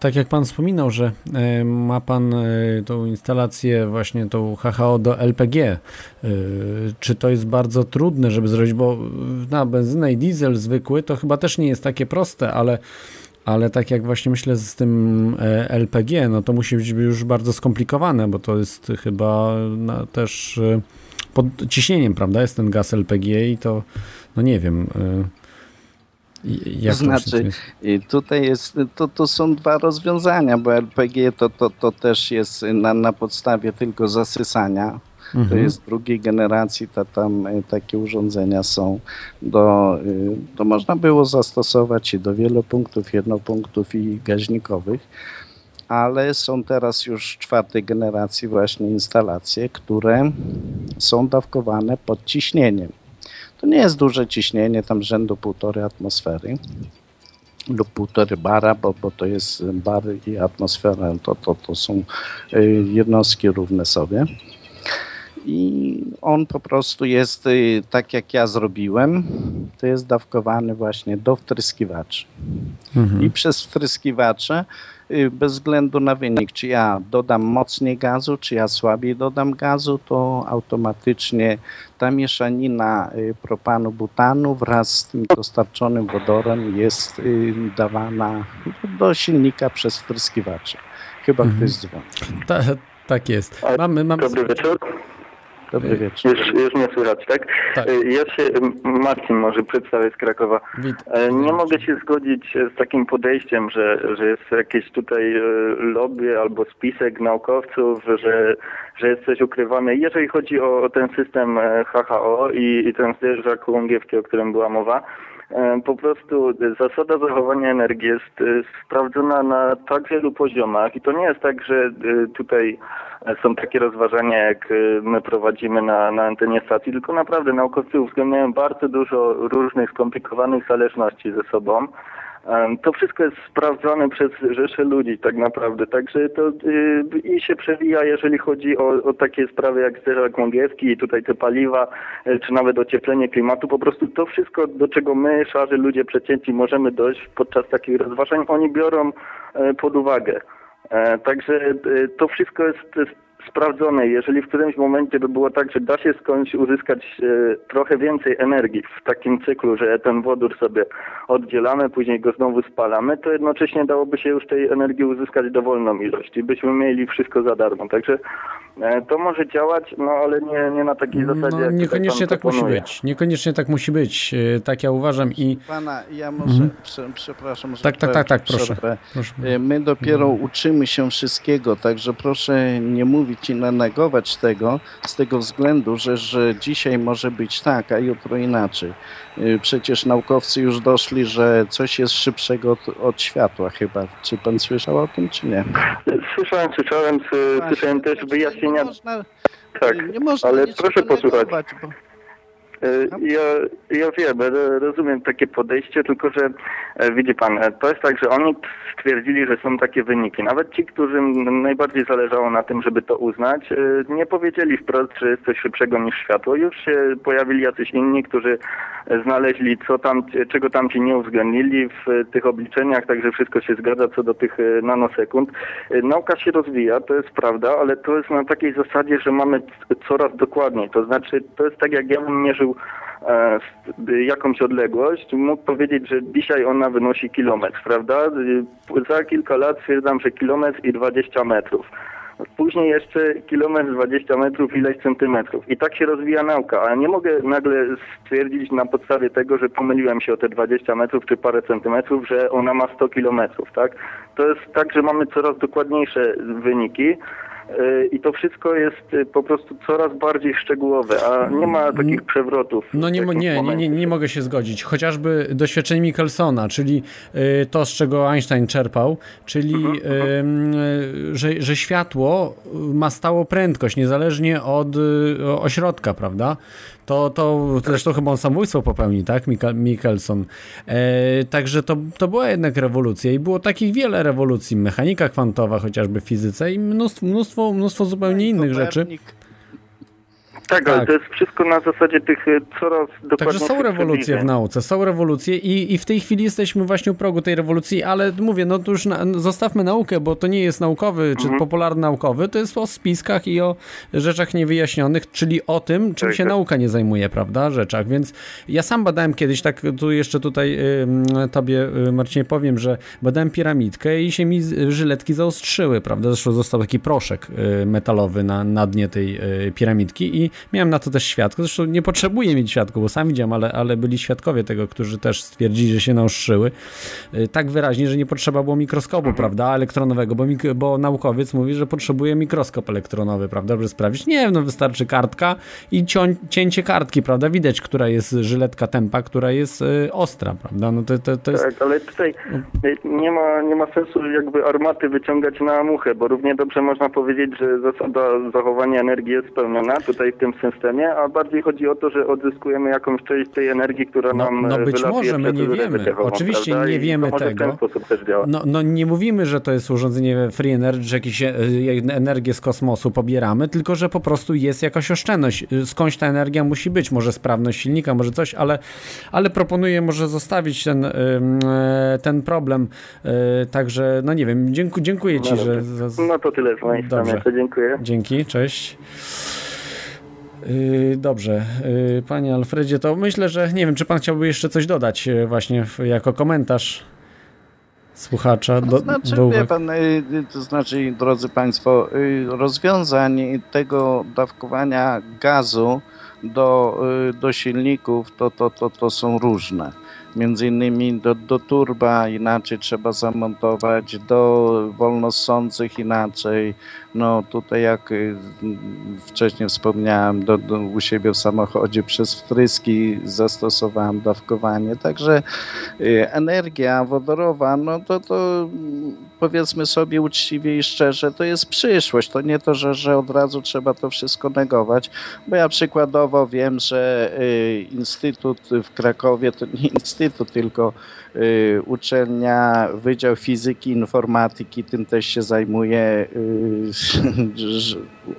tak jak Pan wspominał, że e, ma Pan e, tą instalację właśnie tą HHO do LPG, czy to jest bardzo trudne, żeby zrobić, bo na benzynę i diesel zwykły to chyba też nie jest takie proste, ale ale tak jak właśnie myślę z tym LPG, no to musi być już bardzo skomplikowane, bo to jest chyba też pod ciśnieniem, prawda, jest ten gaz LPG i to, no nie wiem, jak znaczy, tutaj jest, to, to są dwa rozwiązania, bo LPG to, to, to też jest na, na podstawie tylko zasysania. Mhm. To jest drugiej generacji, to tam e, takie urządzenia są. Do, e, to można było zastosować i do wielopunktów, jednopunktów i gaźnikowych, ale są teraz już czwartej generacji właśnie instalacje, które są dawkowane pod ciśnieniem. To nie jest duże ciśnienie, tam rzędu półtorej atmosfery lub półtorej bara, bo, bo to jest bar i atmosfera, to, to, to są y, jednostki równe sobie. I on po prostu jest y, tak jak ja zrobiłem, to jest dawkowany właśnie do wtryskiwaczy. Mhm. I przez wtryskiwacze bez względu na wynik, czy ja dodam mocniej gazu, czy ja słabiej dodam gazu, to automatycznie ta mieszanina y, propanu, butanu wraz z tym dostarczonym wodorem jest y, dawana do silnika przez wtryskiwacze. Chyba mhm. ktoś dzwoni. Ta, tak jest. Mamy, mamy... Dobry wieczór. Dobry wieczór. Już, już mnie słychać, tak? tak? E, ja się, Marcin może przedstawię z Krakowa. E, nie mogę się zgodzić z takim podejściem, że, że jest jakieś tutaj lobby albo spisek naukowców, że, że jest coś ukrywane. Jeżeli chodzi o, o ten system HHO i, i ten zderzak łągiewki, o którym była mowa, po prostu zasada zachowania energii jest sprawdzona na tak wielu poziomach i to nie jest tak, że tutaj są takie rozważania, jak my prowadzimy na, na antenie stacji, tylko naprawdę naukowcy uwzględniają bardzo dużo różnych skomplikowanych zależności ze sobą. To wszystko jest sprawdzone przez rzesze ludzi tak naprawdę, także to yy, i się przewija, jeżeli chodzi o, o takie sprawy jak zderzak węgierski i tutaj te paliwa, yy, czy nawet ocieplenie klimatu, po prostu to wszystko, do czego my, szarzy ludzie przecięci możemy dojść podczas takich rozważań, oni biorą yy, pod uwagę. E, także e, to wszystko jest sprawdzone. Jeżeli w którymś momencie by było tak, że da się skądś uzyskać e, trochę więcej energii w takim cyklu, że ten wodór sobie oddzielamy, później go znowu spalamy, to jednocześnie dałoby się już tej energii uzyskać dowolną ilość i byśmy mieli wszystko za darmo. Także E, to może działać, no ale nie, nie na takiej no, zasadzie. No, niekoniecznie tak musi być. Niekoniecznie tak musi być. E, tak ja uważam i. Pana, ja może, mhm. prze, przepraszam, że tak, tak, tak, tak, proszę. proszę. E, my dopiero mhm. uczymy się wszystkiego, także proszę nie mówić i negować tego z tego względu, że, że dzisiaj może być tak, a jutro inaczej. Przecież naukowcy już doszli, że coś jest szybszego od, od światła chyba. Czy pan słyszał o tym, czy nie? Słyszałem, słyszałem, słyszałem też wyjaśnienia nie można, tak, nie można ale proszę posłuchać. Bo... E, ja, ja wiem, rozumiem takie podejście, tylko że e, widzi pan, e, to jest tak, że oni stwierdzili, że są takie wyniki. Nawet ci, którym najbardziej zależało na tym, żeby to uznać, nie powiedzieli wprost, że jest coś szybszego niż światło. Już się pojawili jacyś inni, którzy znaleźli, co tam, czego tam ci nie uwzględnili w tych obliczeniach, także wszystko się zgadza co do tych nanosekund. Nauka się rozwija, to jest prawda, ale to jest na takiej zasadzie, że mamy coraz dokładniej. To znaczy, to jest tak, jak ja bym mierzył e, jakąś odległość, mógł powiedzieć, że dzisiaj ona wynosi kilometr, prawda? Za kilka lat stwierdzam, że kilometr i 20 metrów. Później jeszcze kilometr, 20 metrów, ileś centymetrów. I tak się rozwija nauka, ale nie mogę nagle stwierdzić na podstawie tego, że pomyliłem się o te 20 metrów czy parę centymetrów, że ona ma 100 kilometrów, tak? To jest tak, że mamy coraz dokładniejsze wyniki, i to wszystko jest y, po prostu coraz bardziej szczegółowe, a nie ma takich przewrotów. No nie, nie, nie, nie, nie mogę się zgodzić. Chociażby doświadczenie Michelsona, czyli y, to, z czego Einstein czerpał, czyli mhm. że, że światło ma stałą prędkość, niezależnie od ośrodka, prawda? To, to zresztą chyba on samobójstwo popełni, tak? Mikkelson. E, także to, to była jednak rewolucja i było takich wiele rewolucji. Mechanika kwantowa, chociażby w fizyce i mnóstwo, mnóstwo, mnóstwo zupełnie innych rzeczy. Tak, ale tak. to jest wszystko na zasadzie tych e, coraz dokładniejszych Także są rewolucje w nauce, są rewolucje i, i w tej chwili jesteśmy właśnie u progu tej rewolucji, ale mówię, no to już na, zostawmy naukę, bo to nie jest naukowy czy mhm. popularny naukowy, to jest o spiskach i o rzeczach niewyjaśnionych, czyli o tym, czym tak, się tak. nauka nie zajmuje, prawda, rzeczach, więc ja sam badałem kiedyś, tak tu jeszcze tutaj y, tobie y, Marcinie powiem, że badałem piramidkę i się mi żyletki zaostrzyły, prawda, zresztą został taki proszek y, metalowy na, na dnie tej y, piramidki i Miałem na to też świadków, zresztą nie potrzebuję mieć świadków, bo sam widziałem, ale, ale byli świadkowie tego, którzy też stwierdzili, że się naostrzyły. Y, tak wyraźnie, że nie potrzeba było mikroskopu, prawda, elektronowego, bo, mik bo naukowiec mówi, że potrzebuje mikroskop elektronowy, prawda, żeby sprawdzić. Nie, no wystarczy kartka i cięcie kartki, prawda, widać, która jest żyletka tempa, która jest y, ostra, prawda, no to, to, to jest... Tak, ale tutaj nie ma, nie ma sensu jakby armaty wyciągać na muchę, bo równie dobrze można powiedzieć, że zasada zachowania energii jest spełniona tutaj w tym tym systemie, a bardziej chodzi o to, że odzyskujemy jakąś część tej energii, która no, nam No być może, my nie wiemy. Oczywiście prawda? nie wiemy tego. No, no nie mówimy, że to jest urządzenie free energy, że jakieś e, energię z kosmosu pobieramy, tylko że po prostu jest jakaś oszczędność. Skądś ta energia musi być, może sprawność silnika, może coś, ale, ale proponuję może zostawić ten, e, ten problem. E, także, no nie wiem, dziękuję, dziękuję Ci, no, że... No to tyle z mojej strony, dziękuję. Dzięki, cześć. Yy, dobrze, yy, panie Alfredzie, to myślę, że nie wiem, czy pan chciałby jeszcze coś dodać yy, właśnie jako komentarz słuchacza. Do, znaczy, do wie pan, to znaczy, drodzy państwo, rozwiązań tego dawkowania gazu do, do silników to, to, to, to są różne między innymi do, do turba inaczej trzeba zamontować, do wolnosących inaczej. No tutaj jak y, wcześniej wspomniałem, do, do, u siebie w samochodzie przez wtryski zastosowałem dawkowanie, także y, energia wodorowa, no to, to powiedzmy sobie uczciwie i szczerze, to jest przyszłość. To nie to, że, że od razu trzeba to wszystko negować, bo ja przykładowo wiem, że y, Instytut w Krakowie to nie Instytut, tylko y, uczelnia, Wydział Fizyki, Informatyki, tym też się zajmuje y,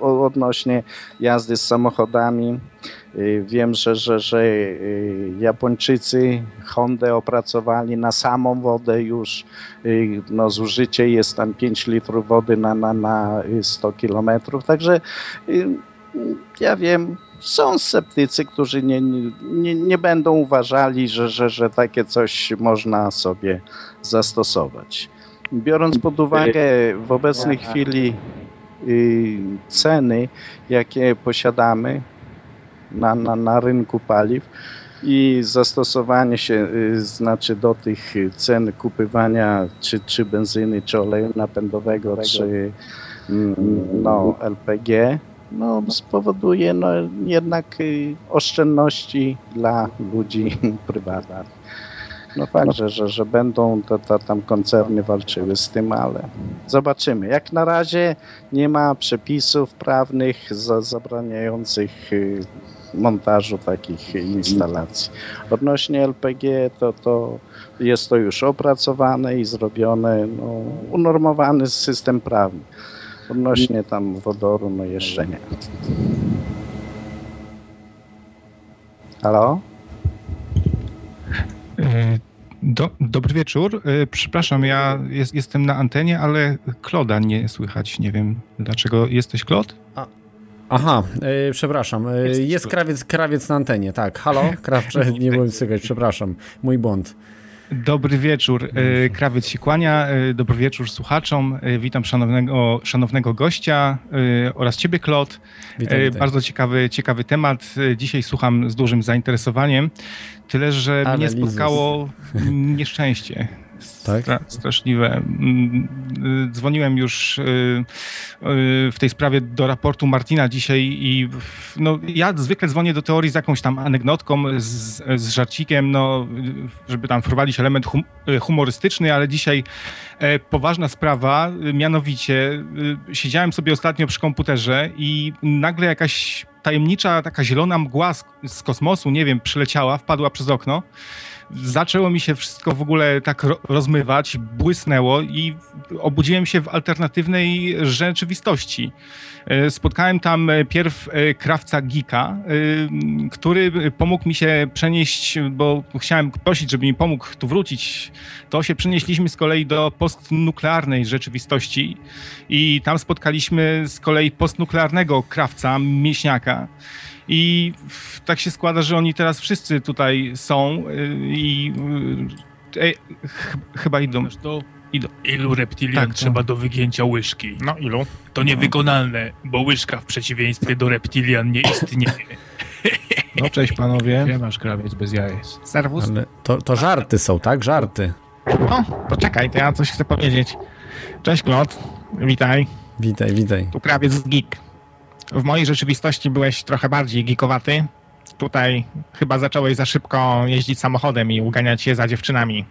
odnośnie jazdy z samochodami. Y, wiem, że, że, że y, Japończycy Hondę opracowali na samą wodę już. Y, no, zużycie jest tam 5 litrów wody na, na, na 100 kilometrów. Także ja wiem, są sceptycy, którzy nie, nie, nie będą uważali, że, że, że takie coś można sobie zastosować. Biorąc pod uwagę w obecnej chwili ceny, jakie posiadamy, na, na, na rynku paliw i zastosowanie się y, znaczy do tych cen kupywania czy, czy benzyny, czy oleju napędowego, czy mm, no, LPG, no, spowoduje no, jednak y, oszczędności dla ludzi prywatnych. No fakt, że, że, że będą to, to, tam koncerny walczyły z tym, ale zobaczymy. Jak na razie nie ma przepisów prawnych za, zabraniających y, montażu takich instalacji. Odnośnie LPG to, to jest to już opracowane i zrobione, no, unormowany system prawny. Odnośnie tam wodoru, no jeszcze nie. Halo? E, do, dobry wieczór. E, przepraszam, ja jest, jestem na antenie, ale Kloda nie słychać. Nie wiem, dlaczego jesteś Klod? A, Aha, yy, przepraszam. Yy, jest krawiec, krawiec na antenie, tak. Halo? Krawcze, nie byłem słychać, przepraszam. Mój błąd. Dobry wieczór. E, krawiec się kłania. Dobry wieczór słuchaczom. Witam szanownego, szanownego gościa oraz ciebie, Klot. Bardzo ciekawy, ciekawy temat. Dzisiaj słucham z dużym zainteresowaniem. Tyle, że Ale mnie spotkało nieszczęście. Tak? straszliwe. Mm, y, dzwoniłem już y, y, w tej sprawie do raportu Martina dzisiaj i no, ja zwykle dzwonię do teorii z jakąś tam anegdotką, z, z żarcikiem, no, żeby tam wprowadzić element hum, humorystyczny, ale dzisiaj e, poważna sprawa, mianowicie siedziałem sobie ostatnio przy komputerze i nagle jakaś tajemnicza taka zielona mgła z, z kosmosu, nie wiem, przyleciała, wpadła przez okno zaczęło mi się wszystko w ogóle tak rozmywać, błysnęło i obudziłem się w alternatywnej rzeczywistości. E, spotkałem tam e, pierw e, krawca Gika, który pomógł mi się przenieść, bo chciałem prosić, żeby mi pomógł tu wrócić. To się przenieśliśmy z kolei do postnuklearnej rzeczywistości i tam spotkaliśmy z kolei postnuklearnego krawca, mięśniaka. I tak się składa, że oni teraz wszyscy tutaj są y, i e, chyba idą. Do idą. Ilu reptilian tak, trzeba do wygięcia łyżki? No ilu? To niewykonalne, bo łyżka w przeciwieństwie do reptilian nie istnieje. No cześć panowie. Gdzie masz krawiec bez jajec? Serwus. Ale to, to żarty są, tak? Żarty. No, to czekaj, to ja coś chcę powiedzieć. Cześć Klot, witaj. Witaj, witaj. Tu krawiec geek. W mojej rzeczywistości byłeś trochę bardziej geekowaty. Tutaj chyba zacząłeś za szybko jeździć samochodem i uganiać się za dziewczynami.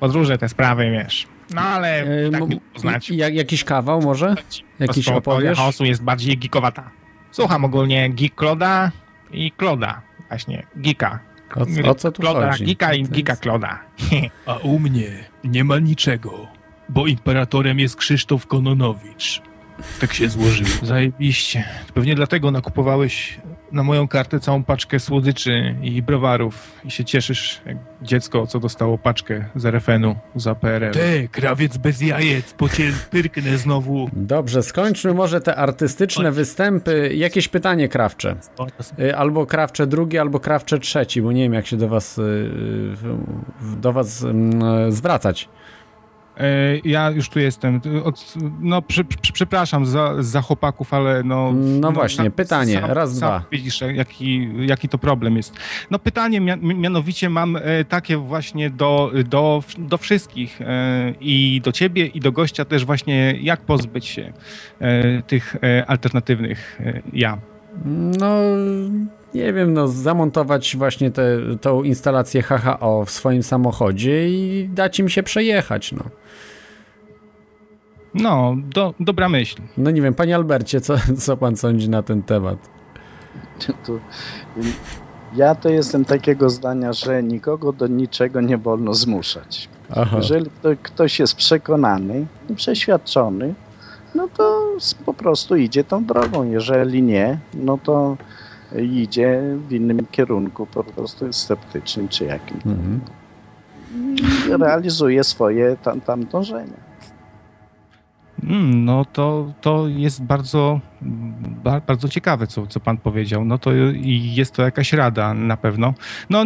Podróże, te sprawy, wiesz. No ale e, tak mi poznać. Jak, jakiś kawał może? Jakiś opowiesz? chaosu jest bardziej geekowata. Słucham ogólnie Geek Kloda i Kloda. Właśnie, Geeka. O, o co tu Kloda, chodzi? Geeka i Geeka Kloda. A u mnie nie ma niczego, bo imperatorem jest Krzysztof Kononowicz. Tak się złożyło. Zajebiście. Pewnie dlatego nakupowałeś na moją kartę całą paczkę słodyczy i browarów i się cieszysz jak dziecko, co dostało paczkę z RFN-u za PRL. Te, krawiec bez jajec, po cię pyrknę znowu. Dobrze, skończmy może te artystyczne występy. Jakieś pytanie krawcze. Y, albo krawcze drugi, albo krawcze trzeci, bo nie wiem jak się do was, y, do was mm, zwracać. E, ja już tu jestem. Od, no, przy, przy, przepraszam za, za chłopaków, ale no. No, no właśnie, pytanie, sam, raz, sam dwa. Widzisz, jaki, jaki to problem jest. No, pytanie mianowicie mam e, takie właśnie do, do, do wszystkich e, i do ciebie, i do gościa też, właśnie, jak pozbyć się tych alternatywnych ja. No nie wiem, no zamontować właśnie tę instalację HHO w swoim samochodzie i dać im się przejechać, no. No, do, dobra myśl. No nie wiem, panie Albercie, co, co pan sądzi na ten temat? To, ja to jestem takiego zdania, że nikogo do niczego nie wolno zmuszać. Aha. Jeżeli ktoś jest przekonany i przeświadczony, no to po prostu idzie tą drogą. Jeżeli nie, no to idzie w innym kierunku, po prostu jest sceptycznym czy jakim. Mhm. I realizuje swoje tam, tam dążenia. Mm, no to, to jest bardzo, bardzo ciekawe, co, co pan powiedział. No to i jest to jakaś rada na pewno. No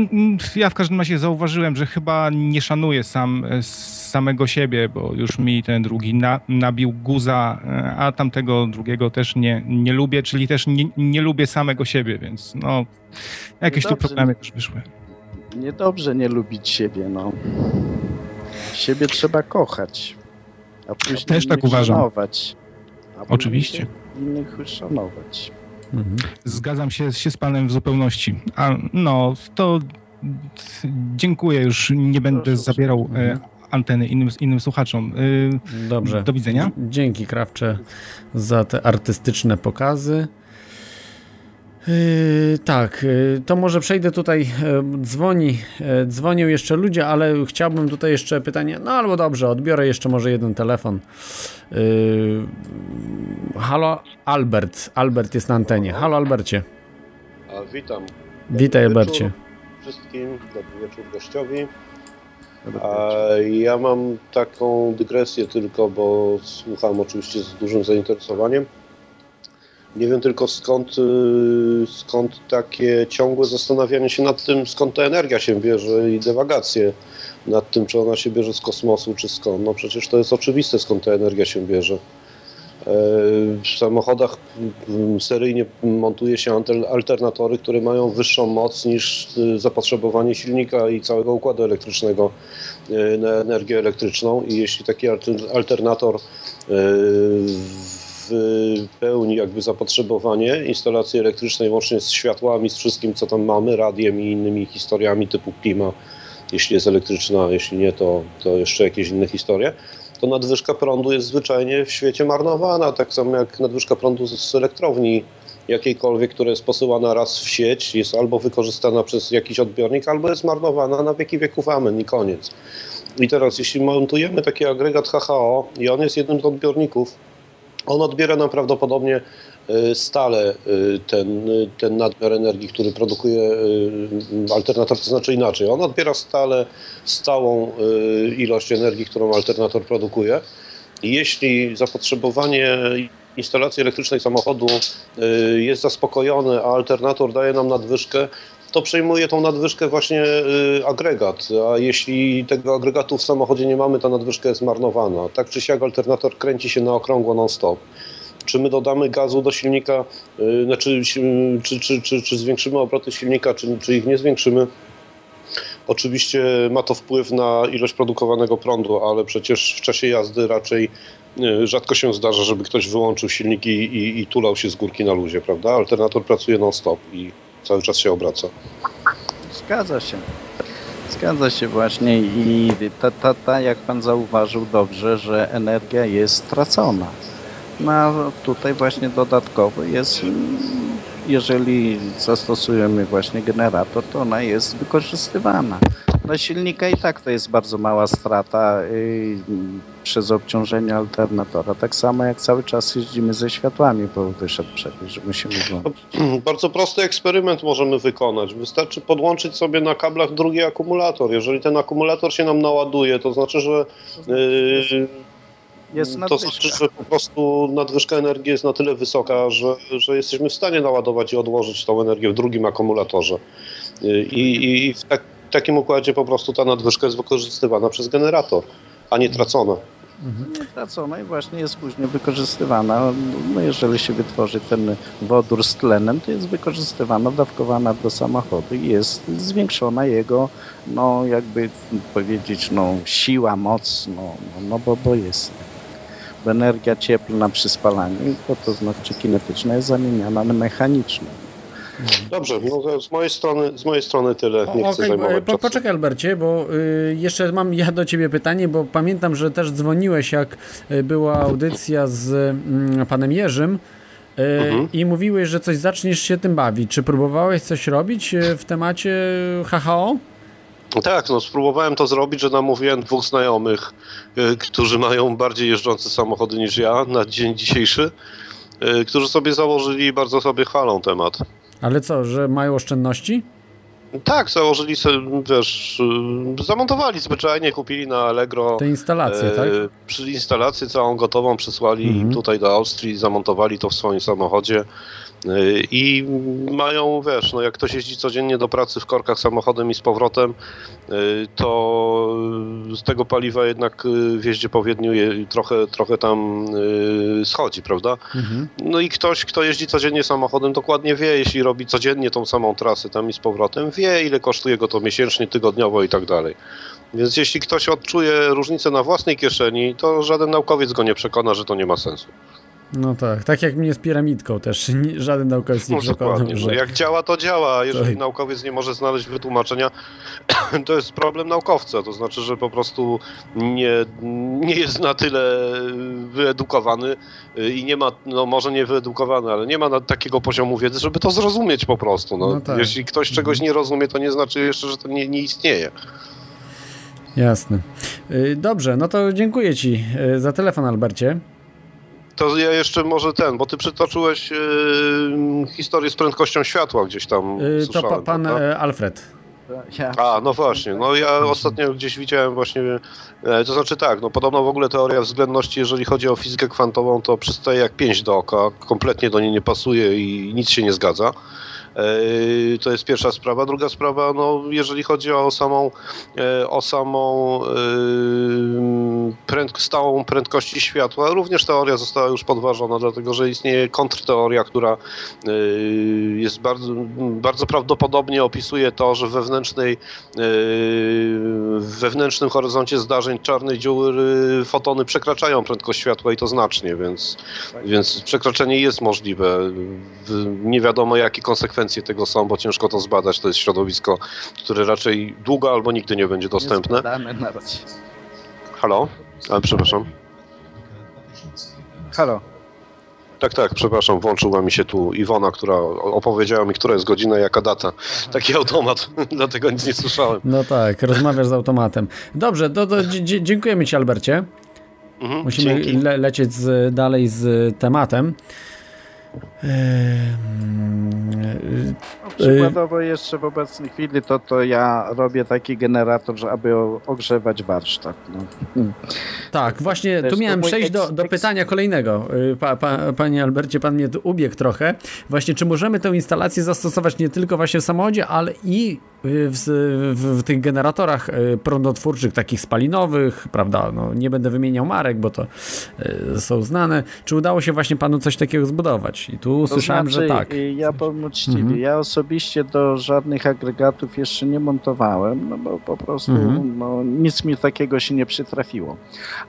ja w każdym razie zauważyłem, że chyba nie szanuję sam samego siebie, bo już mi ten drugi na, nabił guza, a tamtego drugiego też nie, nie lubię, czyli też nie, nie lubię samego siebie, więc no jakieś tu problemy też wyszły. Niedobrze nie lubić siebie, no. Siebie trzeba kochać. A później Też tak uważam. Szanować, Oczywiście. Innych szanować. Mhm. Zgadzam się, się z panem w zupełności. A no, to dziękuję, już nie będę Proszę, zabierał e, mhm. anteny innym, innym słuchaczom. E, Dobrze. Do widzenia. Dzięki Krawcze za te artystyczne pokazy. Yy, tak, yy, to może przejdę tutaj. Yy, dzwoni, yy, dzwonią jeszcze ludzie, ale chciałbym tutaj jeszcze pytanie. No albo dobrze, odbiorę jeszcze może jeden telefon. Yy, halo, Albert. Albert jest na antenie. Halo, Albercie. A, witam. Dobry Witaj, Albercie. Wszystkim, dobry wieczór gościowi. A ja mam taką dygresję tylko, bo słucham oczywiście z dużym zainteresowaniem. Nie wiem tylko skąd, y, skąd takie ciągłe zastanawianie się nad tym, skąd ta energia się bierze i dewagacje nad tym, czy ona się bierze z kosmosu, czy skąd. No przecież to jest oczywiste, skąd ta energia się bierze. w samochodach seryjnie montuje się alternatory, które mają wyższą moc niż zapotrzebowanie silnika i całego układu elektrycznego na energię elektryczną i jeśli taki alternator wypełni jakby zapotrzebowanie instalacji elektrycznej łącznie z światłami, z wszystkim co tam mamy, radiem i innymi historiami typu klima, jeśli jest elektryczna, jeśli nie to, to jeszcze jakieś inne historie, to nadwyżka prądu jest zwyczajnie w świecie marnowana, tak samo jak nadwyżka prądu z elektrowni jakiejkolwiek, która jest posyłana raz w sieć, jest albo wykorzystana przez jakiś odbiornik, albo jest marnowana na wieki wieków amen i koniec. I teraz, jeśli montujemy taki agregat HHO i on jest jednym z odbiorników, on odbiera nam prawdopodobnie y, stale y, ten, y, ten nadmiar energii, który produkuje alternator, to znaczy inaczej. On odbiera stale stałą ilość energii, którą alternator produkuje. Jeśli zapotrzebowanie instalacji elektrycznej samochodu jest zaspokojone, a alternator daje nam nadwyżkę, to przejmuje tą nadwyżkę właśnie agregat. A jeśli tego agregatu w samochodzie nie mamy, ta nadwyżka jest marnowana. Tak czy siak alternator kręci się na okrągło non-stop. Czy my dodamy gazu do silnika, znaczy, czy, czy, czy, czy zwiększymy obroty silnika, czy, czy ich nie zwiększymy, Oczywiście ma to wpływ na ilość produkowanego prądu, ale przecież w czasie jazdy raczej rzadko się zdarza, żeby ktoś wyłączył silnik i, i, i tulał się z górki na luzie, prawda? Alternator pracuje non-stop i cały czas się obraca. Zgadza się. Zgadza się właśnie i ta, ta, ta, jak pan zauważył dobrze, że energia jest stracona. No a tutaj właśnie dodatkowo jest, jeżeli zastosujemy właśnie generator, to ona jest wykorzystywana. Dla silnika i tak to jest bardzo mała strata yy, przez obciążenie alternatora. Tak samo jak cały czas jeździmy ze światłami, bo wyszedł przepis, że musimy włączyć. Bardzo prosty eksperyment możemy wykonać. Wystarczy podłączyć sobie na kablach drugi akumulator. Jeżeli ten akumulator się nam naładuje, to znaczy, że yy, jest to znaczy, że po prostu nadwyżka energii jest na tyle wysoka, że, że jesteśmy w stanie naładować i odłożyć tą energię w drugim akumulatorze. Yy, I, i w tak, takim układzie po prostu ta nadwyżka jest wykorzystywana przez generator, a nie tracona. Mhm. Tracona i właśnie jest później wykorzystywana. No jeżeli się wytworzy ten wodór z tlenem, to jest wykorzystywana, dawkowana do samochodu i jest zwiększona jego, no jakby powiedzieć, no siła, moc, no, no, bo, bo jest. Bo energia cieplna przy spalaniu, to, to znaczy kinetyczna jest zamieniana na mechaniczną. Dobrze, no z mojej strony, z mojej strony tyle. Nie chcę okay, po, Poczekaj Albercie, bo y, jeszcze mam ja do ciebie pytanie, bo pamiętam, że też dzwoniłeś jak y, była audycja z y, panem Jerzym y, mhm. i mówiłeś, że coś zaczniesz się tym bawić. Czy próbowałeś coś robić y, w temacie HHO? Tak, no spróbowałem to zrobić, że namówiłem dwóch znajomych, którzy mają bardziej jeżdżące samochody niż ja na dzień dzisiejszy, którzy sobie założyli i bardzo sobie chwalą temat. Ale co, że mają oszczędności? Tak, założyli sobie, wiesz, y, zamontowali zwyczajnie, kupili na Allegro. Te instalacje, e, tak? Przy instalację całą gotową przysłali mhm. tutaj do Austrii, zamontowali to w swoim samochodzie. I mają, wiesz, no jak ktoś jeździ codziennie do pracy w korkach samochodem i z powrotem, y, to z tego paliwa jednak y, w jeździe po Wiedniu trochę, trochę tam y, schodzi, prawda? Mhm. No i ktoś, kto jeździ codziennie samochodem, dokładnie wie, jeśli robi codziennie tą samą trasę tam i z powrotem, wie ile kosztuje go to miesięcznie, tygodniowo i tak dalej. Więc jeśli ktoś odczuje różnicę na własnej kieszeni, to żaden naukowiec go nie przekona, że to nie ma sensu. No tak, tak jak mnie z piramidką też. Żaden naukowiec nie no, przekonał, że... No jak działa, to działa. Jeżeli to... naukowiec nie może znaleźć wytłumaczenia, to jest problem naukowca. To znaczy, że po prostu nie, nie jest na tyle wyedukowany i nie ma, no może nie wyedukowany, ale nie ma takiego poziomu wiedzy, żeby to zrozumieć po prostu. No, no tak. Jeśli ktoś czegoś mhm. nie rozumie, to nie znaczy jeszcze, że to nie, nie istnieje. Jasne. Y, dobrze, no to dziękuję Ci y, za telefon, Albercie. To ja jeszcze może ten, bo ty przytoczyłeś yy, historię z prędkością światła gdzieś tam. Yy, to pa, pan prawda? Alfred. A, no właśnie. No ja ostatnio gdzieś widziałem właśnie, e, to znaczy tak, no podobno w ogóle teoria względności, jeżeli chodzi o fizykę kwantową, to przystaje jak pięć do oka, kompletnie do niej nie pasuje i nic się nie zgadza. E, to jest pierwsza sprawa. Druga sprawa, no, jeżeli chodzi o samą, e, o samą prędk stałą prędkości światła. Również teoria została już podważona, dlatego że istnieje kontrteoria, która jest bardzo, bardzo prawdopodobnie opisuje to, że wewnętrznej, wewnętrznym horyzoncie zdarzeń czarnej dziury fotony przekraczają prędkość światła i to znacznie, więc, więc przekroczenie jest możliwe. Nie wiadomo, jakie konsekwencje tego są, bo ciężko to zbadać. To jest środowisko, które raczej długo albo nigdy nie będzie dostępne. Nie na razie. Halo? Ale przepraszam. Halo. Tak, tak, przepraszam, włączyła mi się tu Iwona, która opowiedziała mi, która jest godzina, jaka data. Taki automat, dlatego nic nie słyszałem. No tak, rozmawiasz z automatem. Dobrze, do, do, dziękujemy Ci, Albercie. Mhm, Musimy le lecieć z, dalej z tematem. No, przykładowo jeszcze w obecnej chwili to, to ja robię taki generator, aby ogrzewać warsztat. No. Tak, właśnie tu miałem przejść do, do pytania kolejnego. Y, pa, pa, panie Albercie, pan mnie tu ubiegł trochę. Właśnie, czy możemy tę instalację zastosować nie tylko właśnie w samochodzie, ale i w, w, w, tych generatorach y, prądotwórczych, takich spalinowych, prawda? No, nie będę wymieniał marek, bo to y, są znane. Czy udało się właśnie panu coś takiego zbudować? I tu to słyszałem, znaczy, że tak. Y, ja powiem uczciwie, mhm. ja osobiście do żadnych agregatów jeszcze nie montowałem, no bo po prostu mhm. no, nic mi takiego się nie przytrafiło.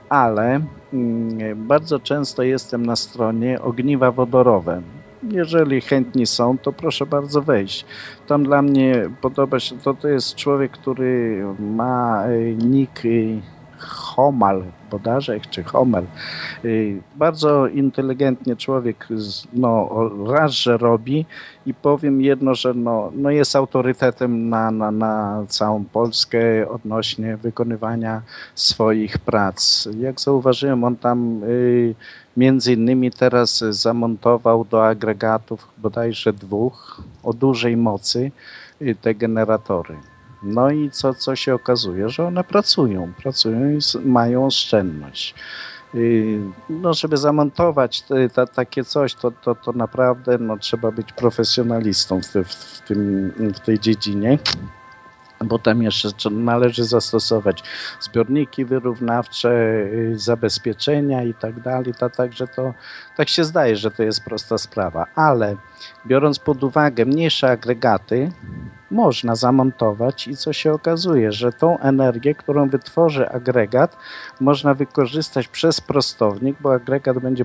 Ale mm, bardzo często jestem na stronie ogniwa wodorowe. Jeżeli chętni są, to proszę bardzo wejść. Tam dla mnie podoba się, to, to jest człowiek, który ma y, nick y, Homal, Bodarzek czy Homel. Y, bardzo inteligentnie człowiek no, raz, że robi i powiem jedno, że no, no jest autorytetem na, na, na całą Polskę odnośnie wykonywania swoich prac. Jak zauważyłem, on tam y, między innymi teraz zamontował do agregatów bodajże dwóch o dużej mocy y, te generatory. No i co, co się okazuje, że one pracują, pracują i mają oszczędność. No, żeby zamontować te, te, takie coś, to, to, to naprawdę no, trzeba być profesjonalistą w, w, tym, w tej dziedzinie bo tam jeszcze należy zastosować zbiorniki wyrównawcze, y, zabezpieczenia i tak dalej. Także to tak się zdaje, że to jest prosta sprawa, ale biorąc pod uwagę mniejsze agregaty, można zamontować i co się okazuje, że tą energię, którą wytworzy agregat, można wykorzystać przez prostownik, bo agregat będzie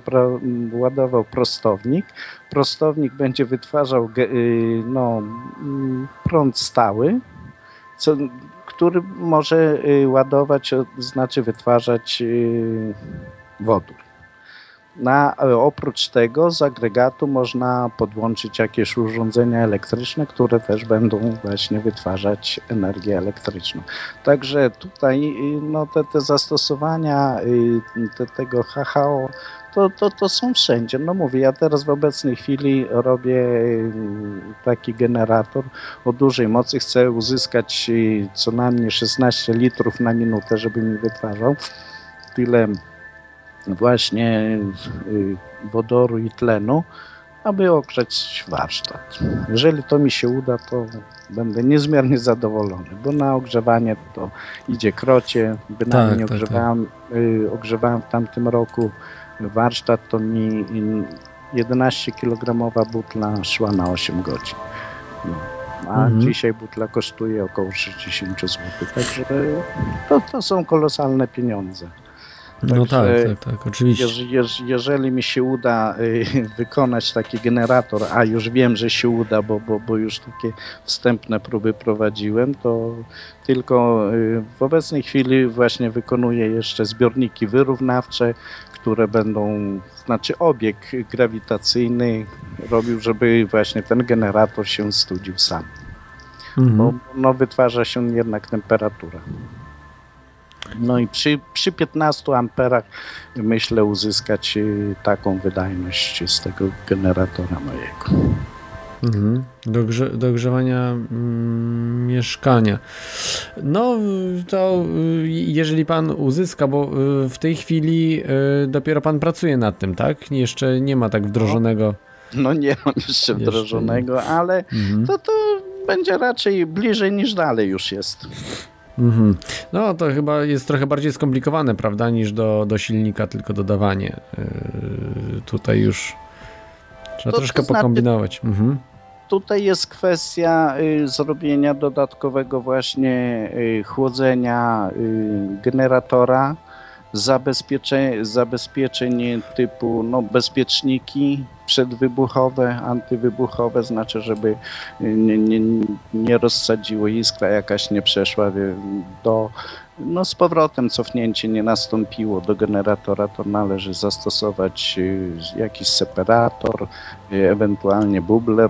ładował prostownik, prostownik będzie wytwarzał y, no, mm, prąd stały, co, który może y, ładować, znaczy wytwarzać y, wodór. Na, e, oprócz tego z agregatu można podłączyć jakieś urządzenia elektryczne, które też będą właśnie wytwarzać energię elektryczną. Także tutaj y, no, te, te zastosowania te, tego HHO to, to, to są wszędzie. No mówię, ja teraz w obecnej chwili robię taki generator o dużej mocy. Chcę uzyskać y, co najmniej 16 litrów na minutę, żeby mi wytwarzał tyle właśnie y, wodoru i tlenu, aby ogrzeć warsztat. Jeżeli to mi się uda, to będę niezmiernie zadowolony, bo na ogrzewanie to idzie krocie. Bynajmniej tak, tak, ogrzewałem, tak. ogrzewałem w tamtym roku warsztat, to mi 11 kg butla szła na 8 godzin. No. A mhm. dzisiaj butla kosztuje około 60 zł. Także to, to są kolosalne pieniądze. No tak, tak, tak, oczywiście. jeżeli mi się uda y, wykonać taki generator, a już wiem, że się uda, bo, bo, bo już takie wstępne próby prowadziłem, to tylko y, w obecnej chwili właśnie wykonuję jeszcze zbiorniki wyrównawcze, które będą, znaczy obieg grawitacyjny robił, żeby właśnie ten generator się studził sam. Mhm. Bo no, wytwarza się jednak temperatura. No i przy, przy 15 amperach myślę uzyskać y, taką wydajność z tego generatora mojego. Mhm. Do, grze, do grzewania mm, mieszkania. No to y, jeżeli pan uzyska, bo y, w tej chwili dopiero pan pracuje nad tym, tak? Jeszcze nie ma tak wdrożonego. No, no nie mam jeszcze wdrożonego, jeszcze ale mhm. to, to będzie raczej bliżej niż dalej już jest. Mhm. No to chyba jest trochę bardziej skomplikowane, prawda, niż do, do silnika tylko dodawanie. Yy, tutaj już trzeba to, troszkę to znaczy, pokombinować. Mhm. Tutaj jest kwestia y, zrobienia dodatkowego właśnie y, chłodzenia y, generatora, zabezpieczenie, zabezpieczenie typu no, bezpieczniki przedwybuchowe, antywybuchowe, znaczy, żeby nie, nie, nie rozsadziło iskra jakaś, nie przeszła do, no z powrotem cofnięcie nie nastąpiło do generatora, to należy zastosować jakiś separator, ewentualnie bubler,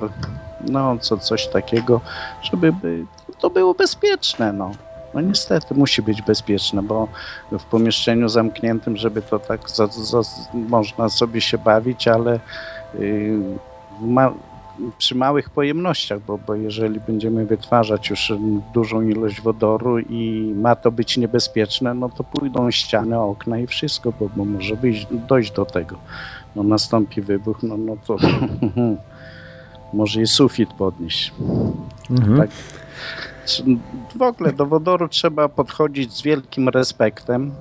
no co, coś takiego, żeby to było bezpieczne, no. No niestety musi być bezpieczne, bo w pomieszczeniu zamkniętym, żeby to tak za, za, można sobie się bawić, ale yy, ma, przy małych pojemnościach, bo, bo jeżeli będziemy wytwarzać już dużą ilość wodoru i ma to być niebezpieczne, no to pójdą ściany, okna i wszystko, bo, bo może być, dojść do tego. No nastąpi wybuch, no, no to może i sufit podnieść. Mhm. Tak w ogóle do wodoru trzeba podchodzić z wielkim respektem,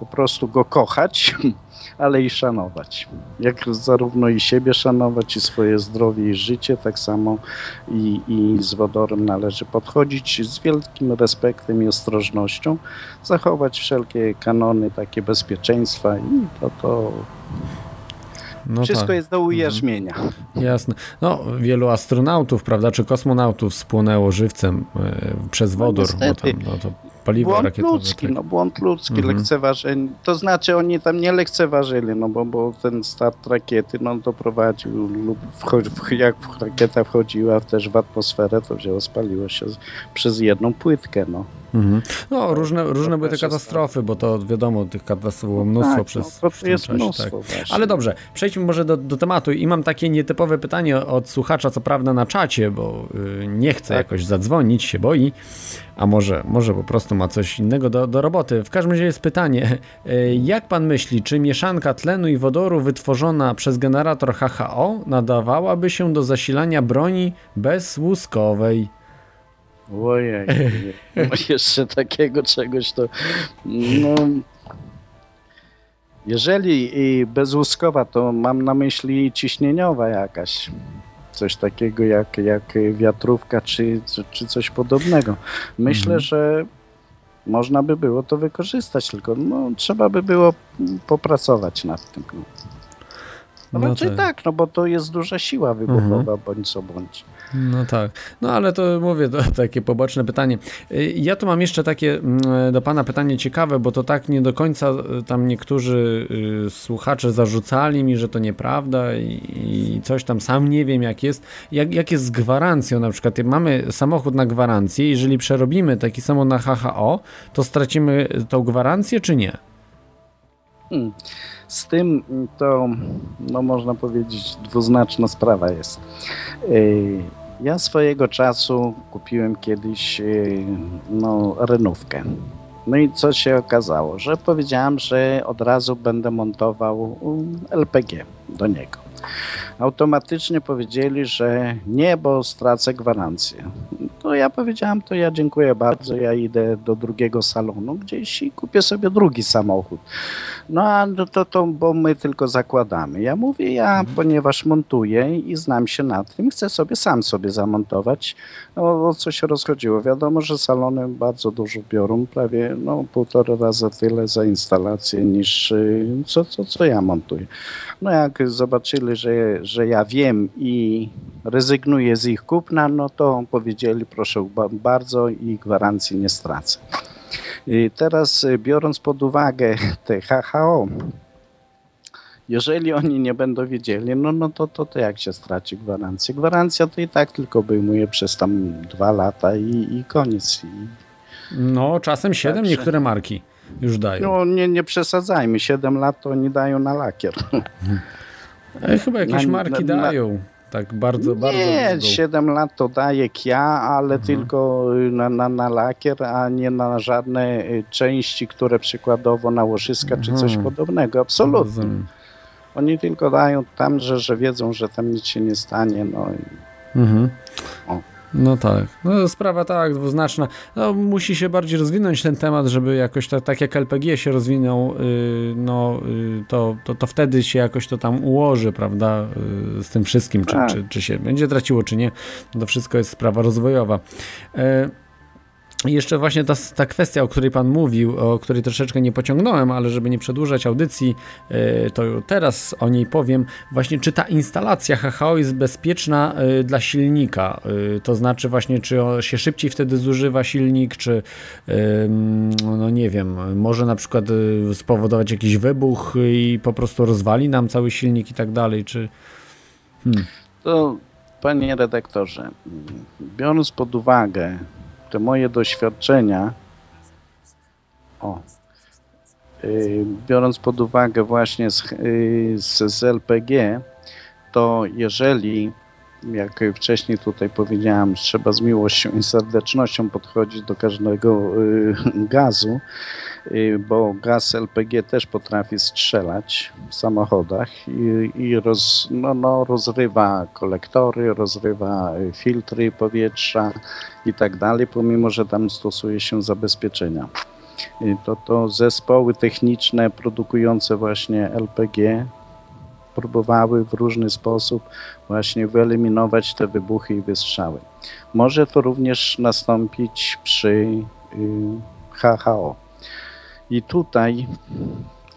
po prostu go kochać, ale i szanować. Jak zarówno i siebie szanować, i swoje zdrowie i życie, tak samo i, i z wodorem należy podchodzić z wielkim respektem i ostrożnością, zachować wszelkie kanony takie bezpieczeństwa i to, to no Wszystko tak. jest do ujarzmienia. Mhm. Jasne. No, wielu astronautów, prawda, czy kosmonautów spłonęło żywcem e, przez no wodór, no, bo tam, no, to paliwo błąd rakietowe. Ludzki, tak. no, błąd ludzki, mhm. lekceważenie. To znaczy oni tam nie lekceważyli, no bo, bo ten start rakiety no, doprowadził, lub jak rakieta wchodziła też w atmosferę, to wzięło, spaliło się przez jedną płytkę. No. Mhm. No, różne, różne były te katastrofy, bo to wiadomo, tych katastrof było mnóstwo tak, przez, no, to jest mnóstwo tak. Ale dobrze, przejdźmy może do, do tematu i mam takie nietypowe pytanie od słuchacza, co prawda na czacie, bo y, nie chce tak. jakoś zadzwonić, się boi, a może, może po prostu ma coś innego do, do roboty. W każdym razie jest pytanie, y, jak pan myśli, czy mieszanka tlenu i wodoru wytworzona przez generator HHO nadawałaby się do zasilania broni bezłuskowej? Ojej, jeszcze takiego czegoś to. No, jeżeli i bezłuskowa, to mam na myśli ciśnieniowa jakaś. Coś takiego jak, jak wiatrówka czy, czy coś podobnego. Myślę, mhm. że można by było to wykorzystać, tylko no, trzeba by było popracować nad tym. No, no raczej tak. tak, no bo to jest duża siła wybuchowa, mhm. bądź co bądź. No tak. No ale to mówię, to takie poboczne pytanie. Y, ja tu mam jeszcze takie mm, do Pana pytanie ciekawe, bo to tak nie do końca y, tam niektórzy y, słuchacze zarzucali mi, że to nieprawda i coś tam sam nie wiem jak jest. Jak, jak jest z gwarancją na przykład? Mamy samochód na gwarancję, jeżeli przerobimy taki samochód na HHO, to stracimy tą gwarancję czy nie? Hmm. Z tym to, no można powiedzieć, dwuznaczna sprawa jest. Ja swojego czasu kupiłem kiedyś y, no, renówkę. No i co się okazało? Że powiedziałem, że od razu będę montował LPG do niego. Automatycznie powiedzieli, że nie, bo stracę gwarancję. To ja powiedziałem, to ja dziękuję bardzo, ja idę do drugiego salonu gdzieś i kupię sobie drugi samochód. No a to, to bo my tylko zakładamy. Ja mówię, ja mhm. ponieważ montuję i znam się na tym, chcę sobie sam sobie zamontować. No, o co się rozchodziło? Wiadomo, że salony bardzo dużo biorą, prawie no, półtora razy tyle za instalację niż y, co, co, co ja montuję. No jak zobaczyli, że, że ja wiem i rezygnuję z ich kupna, no to powiedzieli proszę bardzo i gwarancji nie stracę. I teraz y, biorąc pod uwagę te HHO, jeżeli oni nie będą wiedzieli, no, no to, to, to jak się straci gwarancję? Gwarancja to i tak tylko obejmuje przez tam dwa lata i, i koniec. I... No, czasem siedem Także... niektóre marki już dają. No nie, nie przesadzajmy, siedem lat to oni dają na lakier. Ale chyba jakieś na, marki na, dają. Tak bardzo, nie, bardzo. Nie, 7 lat to daje Kia, ale mhm. tylko na, na, na lakier, a nie na żadne y, części, które przykładowo na łożyska mhm. czy coś mhm. podobnego. Absolutnie. Oni tylko dają tam, że, że wiedzą, że tam nic się nie stanie. No i... mhm. o. No tak, no sprawa tak, dwuznaczna. No, musi się bardziej rozwinąć ten temat, żeby jakoś to, tak jak LPG się rozwinął, yy, no yy, to, to, to wtedy się jakoś to tam ułoży, prawda, yy, z tym wszystkim, czy, tak. czy, czy się będzie traciło, czy nie. To wszystko jest sprawa rozwojowa. Yy, jeszcze właśnie ta, ta kwestia, o której Pan mówił, o której troszeczkę nie pociągnąłem, ale żeby nie przedłużać audycji, e, to teraz o niej powiem. Właśnie, czy ta instalacja HHO jest bezpieczna e, dla silnika? E, to znaczy, właśnie, czy się szybciej wtedy zużywa silnik, czy no nie wiem, może na przykład spowodować jakiś wybuch i po prostu rozwali nam cały silnik i tak dalej, czy. Hmm. To, panie redaktorze, biorąc pod uwagę te moje doświadczenia, o, yy, biorąc pod uwagę właśnie z, yy, z, z LPG, to jeżeli jak wcześniej tutaj powiedziałem, trzeba z miłością i serdecznością podchodzić do każdego y, gazu, y, bo gaz LPG też potrafi strzelać w samochodach i, i roz, no, no, rozrywa kolektory, rozrywa filtry powietrza i tak dalej, pomimo, że tam stosuje się zabezpieczenia. Y, to, to zespoły techniczne produkujące właśnie LPG próbowały w różny sposób właśnie wyeliminować te wybuchy i wystrzały. Może to również nastąpić przy HHO. I tutaj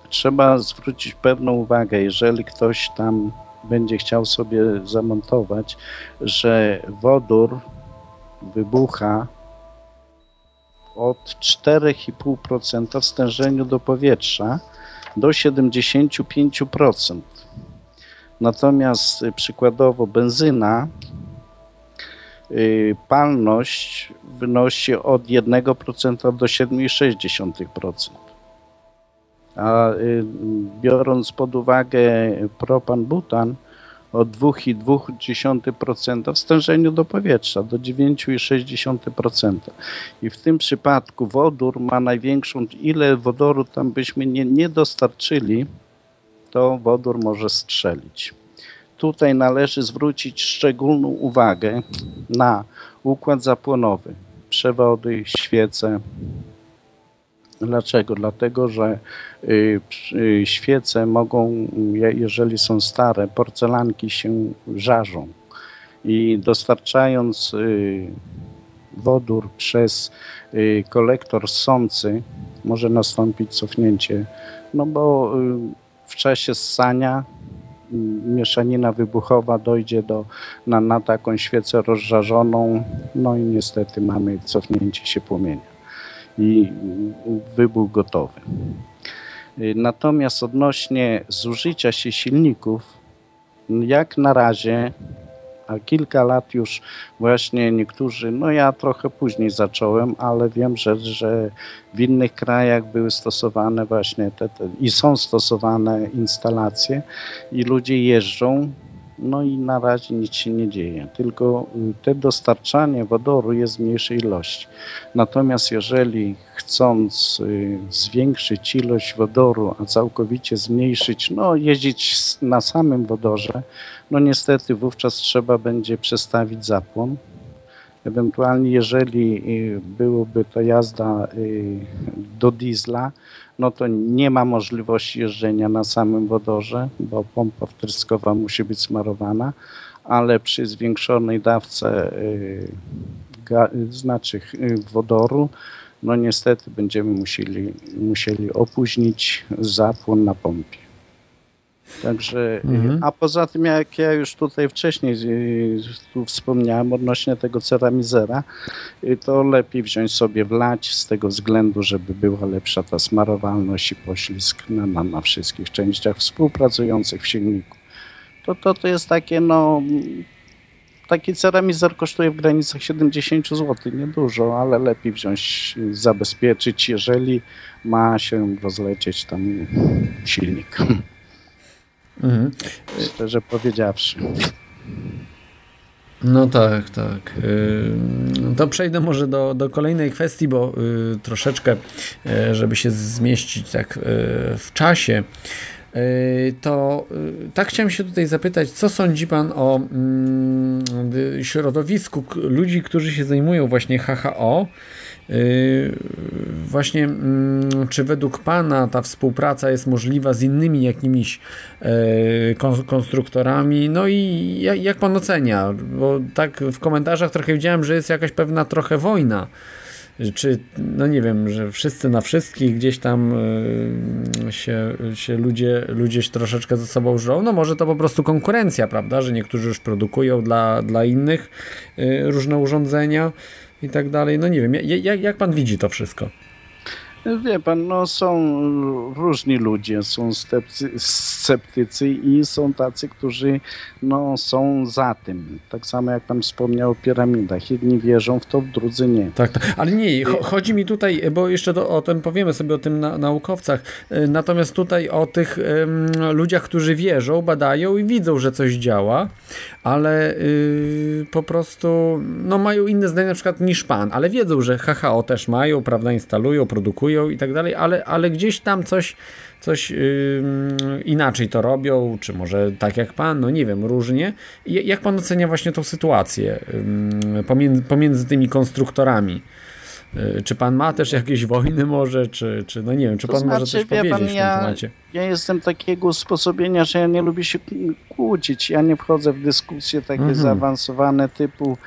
trzeba zwrócić pewną uwagę, jeżeli ktoś tam będzie chciał sobie zamontować, że wodór wybucha od 4,5% w stężeniu do powietrza do 75%. Natomiast y, przykładowo benzyna, y, palność wynosi od 1% do 7,6%. A y, biorąc pod uwagę propan-butan, od 2,2% w stężeniu do powietrza do 9,6%. I w tym przypadku wodór ma największą, ile wodoru tam byśmy nie, nie dostarczyli, to wodór może strzelić. Tutaj należy zwrócić szczególną uwagę na układ zapłonowy, przewody, świece. Dlaczego? Dlatego, że y, y, świece mogą, jeżeli są stare, porcelanki się żarzą i dostarczając y, wodór przez kolektor sący może nastąpić cofnięcie, no bo w czasie ssania mieszanina wybuchowa dojdzie do, na, na taką świecę rozżarzoną, no i niestety mamy cofnięcie się płomienia i wybuch gotowy. Natomiast odnośnie zużycia się silników, jak na razie a kilka lat już właśnie niektórzy, no ja trochę później zacząłem, ale wiem, że, że w innych krajach były stosowane właśnie te, te i są stosowane instalacje i ludzie jeżdżą no i na razie nic się nie dzieje, tylko y, te dostarczanie wodoru jest w mniejszej ilości. Natomiast jeżeli chcąc y, zwiększyć ilość wodoru, a całkowicie zmniejszyć, no jeździć na samym wodorze, no niestety wówczas trzeba będzie przestawić zapłon. Ewentualnie jeżeli y, byłoby to jazda do diesla, no to nie ma możliwości jeżdżenia na samym wodorze, bo pompa wtryskowa musi być smarowana, ale przy zwiększonej dawce y, znaczy y, wodoru, no niestety będziemy musieli, musieli opóźnić zapłon na pompie. Także, mhm. a poza tym, jak ja już tutaj wcześniej y, tu wspomniałem odnośnie tego ceramizera, y, to lepiej wziąć sobie wlać z tego względu, żeby była lepsza ta smarowalność i poślizg na, na, na wszystkich częściach współpracujących w silniku. To, to, to jest takie, no, taki ceramizer kosztuje w granicach 70 zł, niedużo, ale lepiej wziąć, zabezpieczyć, jeżeli ma się rozlecieć tam silnik. Mhm. Szczerze powiedziawszy. No tak, tak. Y, to przejdę może do, do kolejnej kwestii, bo y, troszeczkę, y, żeby się zmieścić tak w czasie, to tak chciałem się tutaj zapytać, co sądzi Pan o mm, środowisku ludzi, którzy się zajmują właśnie HHO? Właśnie, mm, czy według Pana ta współpraca jest możliwa z innymi jakimiś konstruktorami? No i jak Pan ocenia? Bo tak w komentarzach trochę widziałem, że jest jakaś pewna trochę wojna czy, no nie wiem, że wszyscy na wszystkich gdzieś tam y, się, się ludzie, ludzie się troszeczkę ze sobą żrą, no może to po prostu konkurencja, prawda, że niektórzy już produkują dla, dla innych różne urządzenia i tak dalej, no nie wiem, jak, jak pan widzi to wszystko? Wie pan, no są różni ludzie, są sceptycy i są tacy, którzy no, są za tym. Tak samo jak pan wspomniał o piramidach. Jedni wierzą w to, drudzy nie. Tak, tak. ale nie, chodzi mi tutaj, bo jeszcze do, o tym powiemy sobie o tym na, naukowcach, y, natomiast tutaj o tych um, ludziach, którzy wierzą, badają i widzą, że coś działa, ale y, po prostu no, mają inne zdanie na przykład niż pan, ale wiedzą, że HHO też mają, prawda, instalują, produkują i tak dalej, ale, ale gdzieś tam coś coś yy, inaczej to robią, czy może tak jak pan, no nie wiem, różnie. Jak pan ocenia właśnie tą sytuację yy, pomiędzy, pomiędzy tymi konstruktorami? Y, czy pan ma też jakieś wojny może, czy, czy no nie wiem, czy pan znaczy, może coś powiedzieć pan, w tym ja, temacie? Ja jestem takiego usposobienia, że ja nie lubię się kłócić. Ja nie wchodzę w dyskusje takie mhm. zaawansowane typu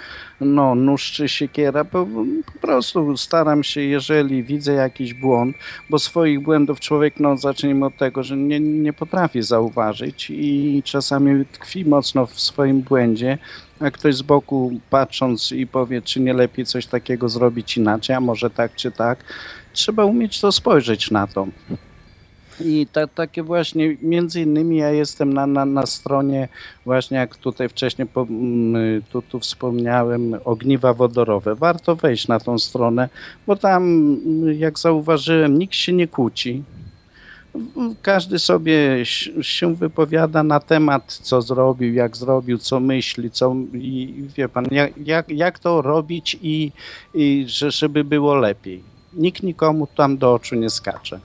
no, nóż czy siekiera. Po, po prostu staram się, jeżeli widzę jakiś błąd, bo swoich błędów człowiek, no zacznijmy od tego, że nie, nie potrafi zauważyć i czasami tkwi mocno w swoim błędzie, a ktoś z boku patrząc i powie, czy nie lepiej coś takiego zrobić inaczej, a może tak czy tak, trzeba umieć to spojrzeć na to. I ta, takie właśnie, między innymi ja jestem na, na, na stronie właśnie jak tutaj wcześniej po, tu, tu wspomniałem, ogniwa wodorowe. Warto wejść na tą stronę, bo tam jak zauważyłem, nikt się nie kłóci. Każdy sobie się wypowiada na temat, co zrobił, jak zrobił, co myśli, co i wie pan, jak, jak, to robić i, i że, żeby było lepiej nikt nikomu tam do oczu nie skacze.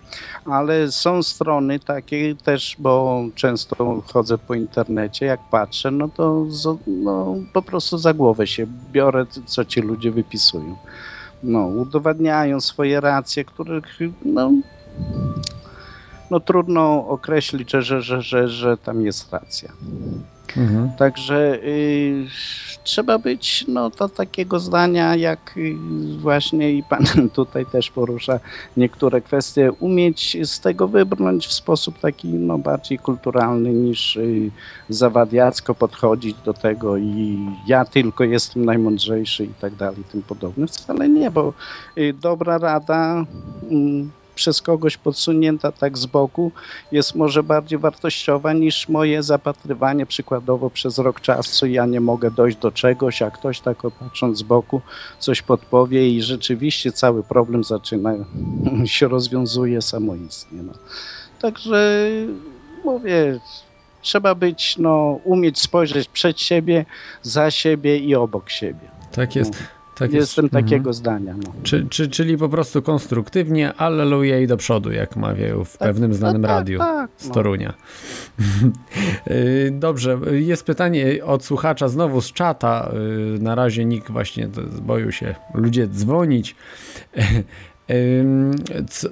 Ale są strony takie też, bo często chodzę po internecie, jak patrzę, no to no, po prostu za głowę się biorę, co ci ludzie wypisują. No, udowadniają swoje racje, których no, no trudno określić, że, że, że, że tam jest racja. Mhm. Także y, trzeba być no, to takiego zdania, jak y, właśnie i pan tutaj też porusza niektóre kwestie, umieć z tego wybrnąć w sposób taki no, bardziej kulturalny niż y, zawadiacko podchodzić do tego i ja tylko jestem najmądrzejszy i tak dalej, tym podobne. Wcale nie, bo y, dobra rada. Y, przez kogoś podsunięta tak z boku jest może bardziej wartościowa niż moje zapatrywanie przykładowo przez rok czasu. Ja nie mogę dojść do czegoś, a ktoś tak patrząc z boku coś podpowie i rzeczywiście cały problem zaczyna się rozwiązuje samoistnie. No. Także mówię, trzeba być, no, umieć spojrzeć przed siebie, za siebie i obok siebie. Tak jest. No. Tak Jestem jest. takiego mhm. zdania. No. Czy, czy, czyli po prostu konstruktywnie, alleluja i do przodu, jak mawiają w tak, pewnym znanym no, tak, radiu tak, z no. Torunia. Y, dobrze, jest pytanie od słuchacza znowu z czata. Y, na razie nikt właśnie boją się ludzie dzwonić.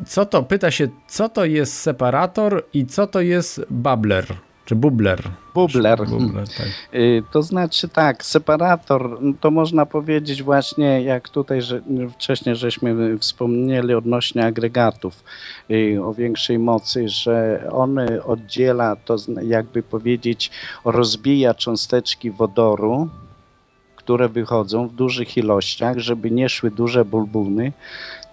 Co to, pyta się, co to jest separator i co to jest bubbler? Czy bubler? Bubler. bubler tak. Y, to znaczy tak, separator, to można powiedzieć właśnie, jak tutaj że, wcześniej żeśmy wspomnieli odnośnie agregatów y, o większej mocy, że on oddziela, to jakby powiedzieć, rozbija cząsteczki wodoru, które wychodzą w dużych ilościach, żeby nie szły duże bulbuny,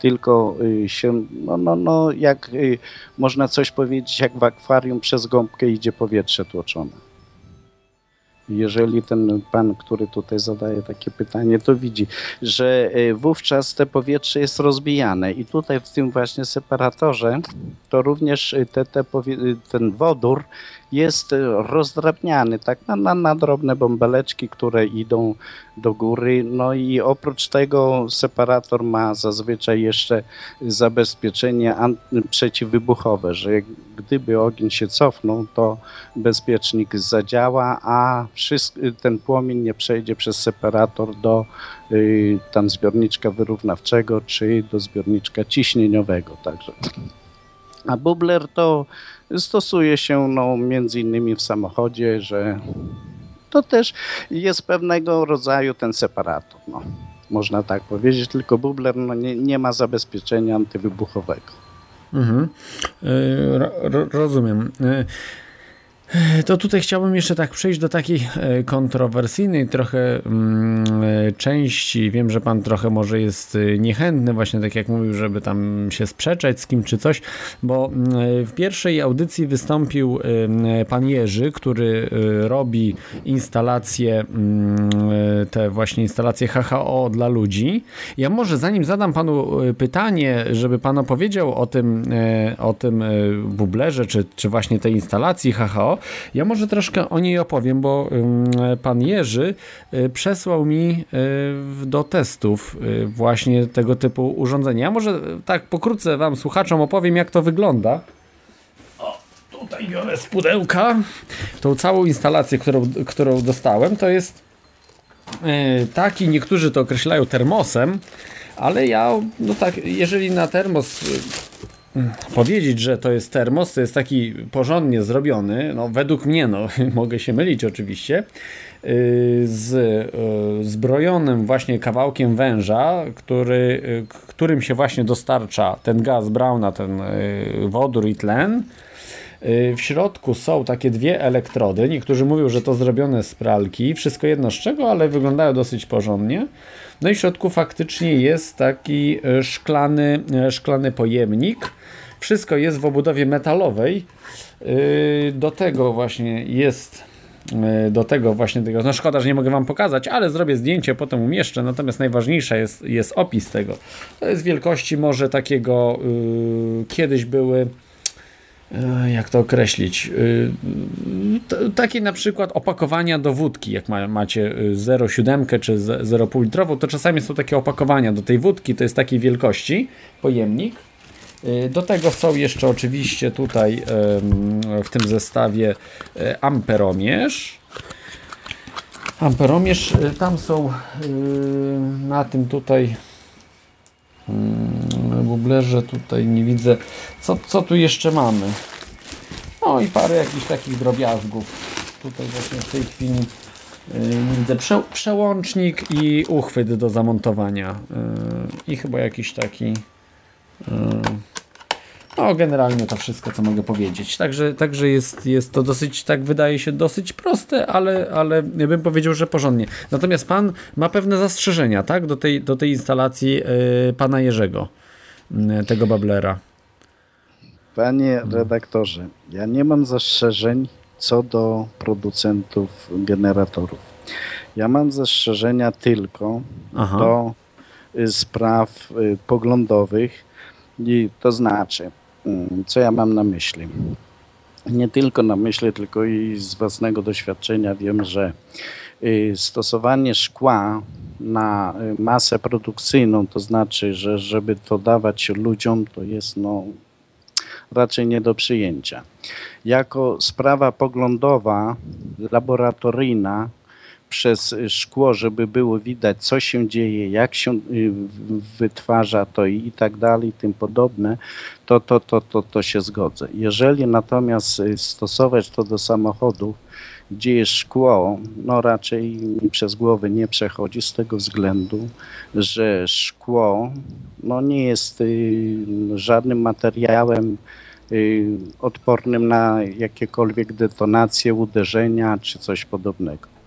tylko y, się, no, no, no jak y, można coś powiedzieć, jak w akwarium przez gąbkę idzie powietrze tłoczone. Jeżeli ten pan, który tutaj zadaje takie pytanie, to widzi, że y, wówczas te powietrze jest rozbijane i tutaj w tym właśnie separatorze to również te, te, ten wodór jest rozdrabniany tak na, na, na drobne bąbeleczki, które idą do góry. No i oprócz tego separator ma zazwyczaj jeszcze zabezpieczenie przeciwwybuchowe, że gdyby ogień się cofnął, to bezpiecznik zadziała, a ten płomień nie przejdzie przez separator do y, tam zbiorniczka wyrównawczego czy do zbiorniczka ciśnieniowego. Także. A bubler to stosuje się no, między innymi w samochodzie, że to też jest pewnego rodzaju ten separator. No można tak powiedzieć, tylko bubler no, nie, nie ma zabezpieczenia antywybuchowego. Mhm. E, rozumiem. To tutaj chciałbym jeszcze tak przejść do takiej e, kontrowersyjnej trochę mm, e, części. Wiem, że pan trochę może jest e, niechętny, właśnie tak jak mówił, żeby tam się sprzeczać z kim czy coś, bo mm, w pierwszej audycji wystąpił pan Jerzy, który robi instalacje, mm, te właśnie instalacje HHO dla ludzi. Ja może zanim zadam panu pytanie, żeby pan opowiedział o tym, o tym bublerze, czy, czy właśnie tej instalacji HHO, ja może troszkę o niej opowiem, bo pan Jerzy y, przesłał mi y, do testów y, właśnie tego typu urządzenia. Ja może tak pokrótce wam słuchaczom opowiem, jak to wygląda. O, tutaj biorę z pudełka tą całą instalację, którą, którą dostałem. To jest taki, niektórzy to określają termosem, ale ja, no tak, jeżeli na termos powiedzieć, że to jest termos, to jest taki porządnie zrobiony, no według mnie, no mogę się mylić oczywiście, y, z y, zbrojonym właśnie kawałkiem węża, który, y, którym się właśnie dostarcza ten gaz Brauna, ten wodór i tlen. W środku są takie dwie elektrody. Niektórzy mówią, że to zrobione z pralki. Wszystko jedno z czego, ale wyglądają dosyć porządnie. No i w środku faktycznie jest taki szklany, szklany pojemnik, wszystko jest w obudowie metalowej. Yy, do tego właśnie jest do tego właśnie tego, no szkoda, że nie mogę wam pokazać, ale zrobię zdjęcie, potem umieszczę, natomiast najważniejsza jest, jest opis tego. To jest wielkości może takiego, yy, kiedyś były jak to określić, yy, takie na przykład opakowania do wódki, jak ma, macie 0,7 czy 0,5 litrową, to czasami są takie opakowania do tej wódki, to jest takiej wielkości pojemnik. Do tego są jeszcze oczywiście tutaj w tym zestawie amperomierz. Amperomierz, tam są na tym tutaj bublerze, tutaj nie widzę, co, co tu jeszcze mamy. No i parę jakichś takich drobiazgów. Tutaj właśnie w tej chwili widzę prze, przełącznik i uchwyt do zamontowania. I chyba jakiś taki no, generalnie to wszystko, co mogę powiedzieć. Także, także jest, jest to dosyć, tak wydaje się, dosyć proste, ale, ale bym powiedział, że porządnie. Natomiast pan ma pewne zastrzeżenia, tak, do tej, do tej instalacji yy, pana Jerzego, yy, tego bablera. Panie redaktorze, ja nie mam zastrzeżeń co do producentów generatorów. Ja mam zastrzeżenia tylko Aha. do y, spraw y, poglądowych, i to znaczy, co ja mam na myśli? Nie tylko na myśli, tylko i z własnego doświadczenia wiem, że y, stosowanie szkła na y, masę produkcyjną, to znaczy, że żeby to dawać ludziom, to jest no, raczej nie do przyjęcia. Jako sprawa poglądowa, laboratoryjna, przez szkło, żeby było widać, co się dzieje, jak się y, wytwarza to i tak dalej, tym podobne, to, to, to, to, to się zgodzę. Jeżeli natomiast y, stosować to do samochodów, gdzie jest szkło, no raczej przez głowę nie przechodzi z tego względu, że szkło no nie jest y, żadnym materiałem odpornym na jakiekolwiek detonacje, uderzenia czy coś podobnego.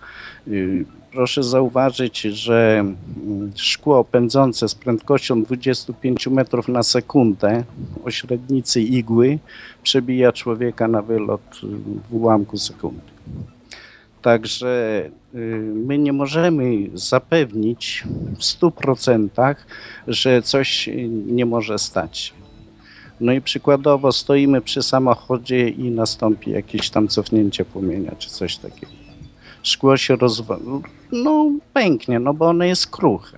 Y, proszę zauważyć, że mm, szkło pędzące z prędkością 25 metrów na sekundę o średnicy igły przebija człowieka na wylot w ułamku sekundy. Także y, my nie możemy zapewnić w 100%, że coś nie może stać. No i przykładowo stoimy przy samochodzie i nastąpi jakieś tam cofnięcie płomienia czy coś takiego szkło się rozwali, no pęknie, no bo ono jest kruche.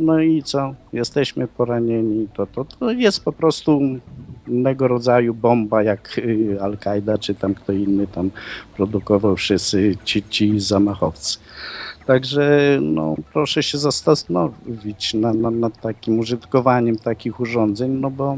no i co? Jesteśmy poranieni, to, to, to jest po prostu innego rodzaju bomba, jak y, Al-Kaida, czy tam kto inny tam produkował wszyscy ci, ci zamachowcy. Także no, proszę się zastanowić nad, nad, nad takim użytkowaniem takich urządzeń, no bo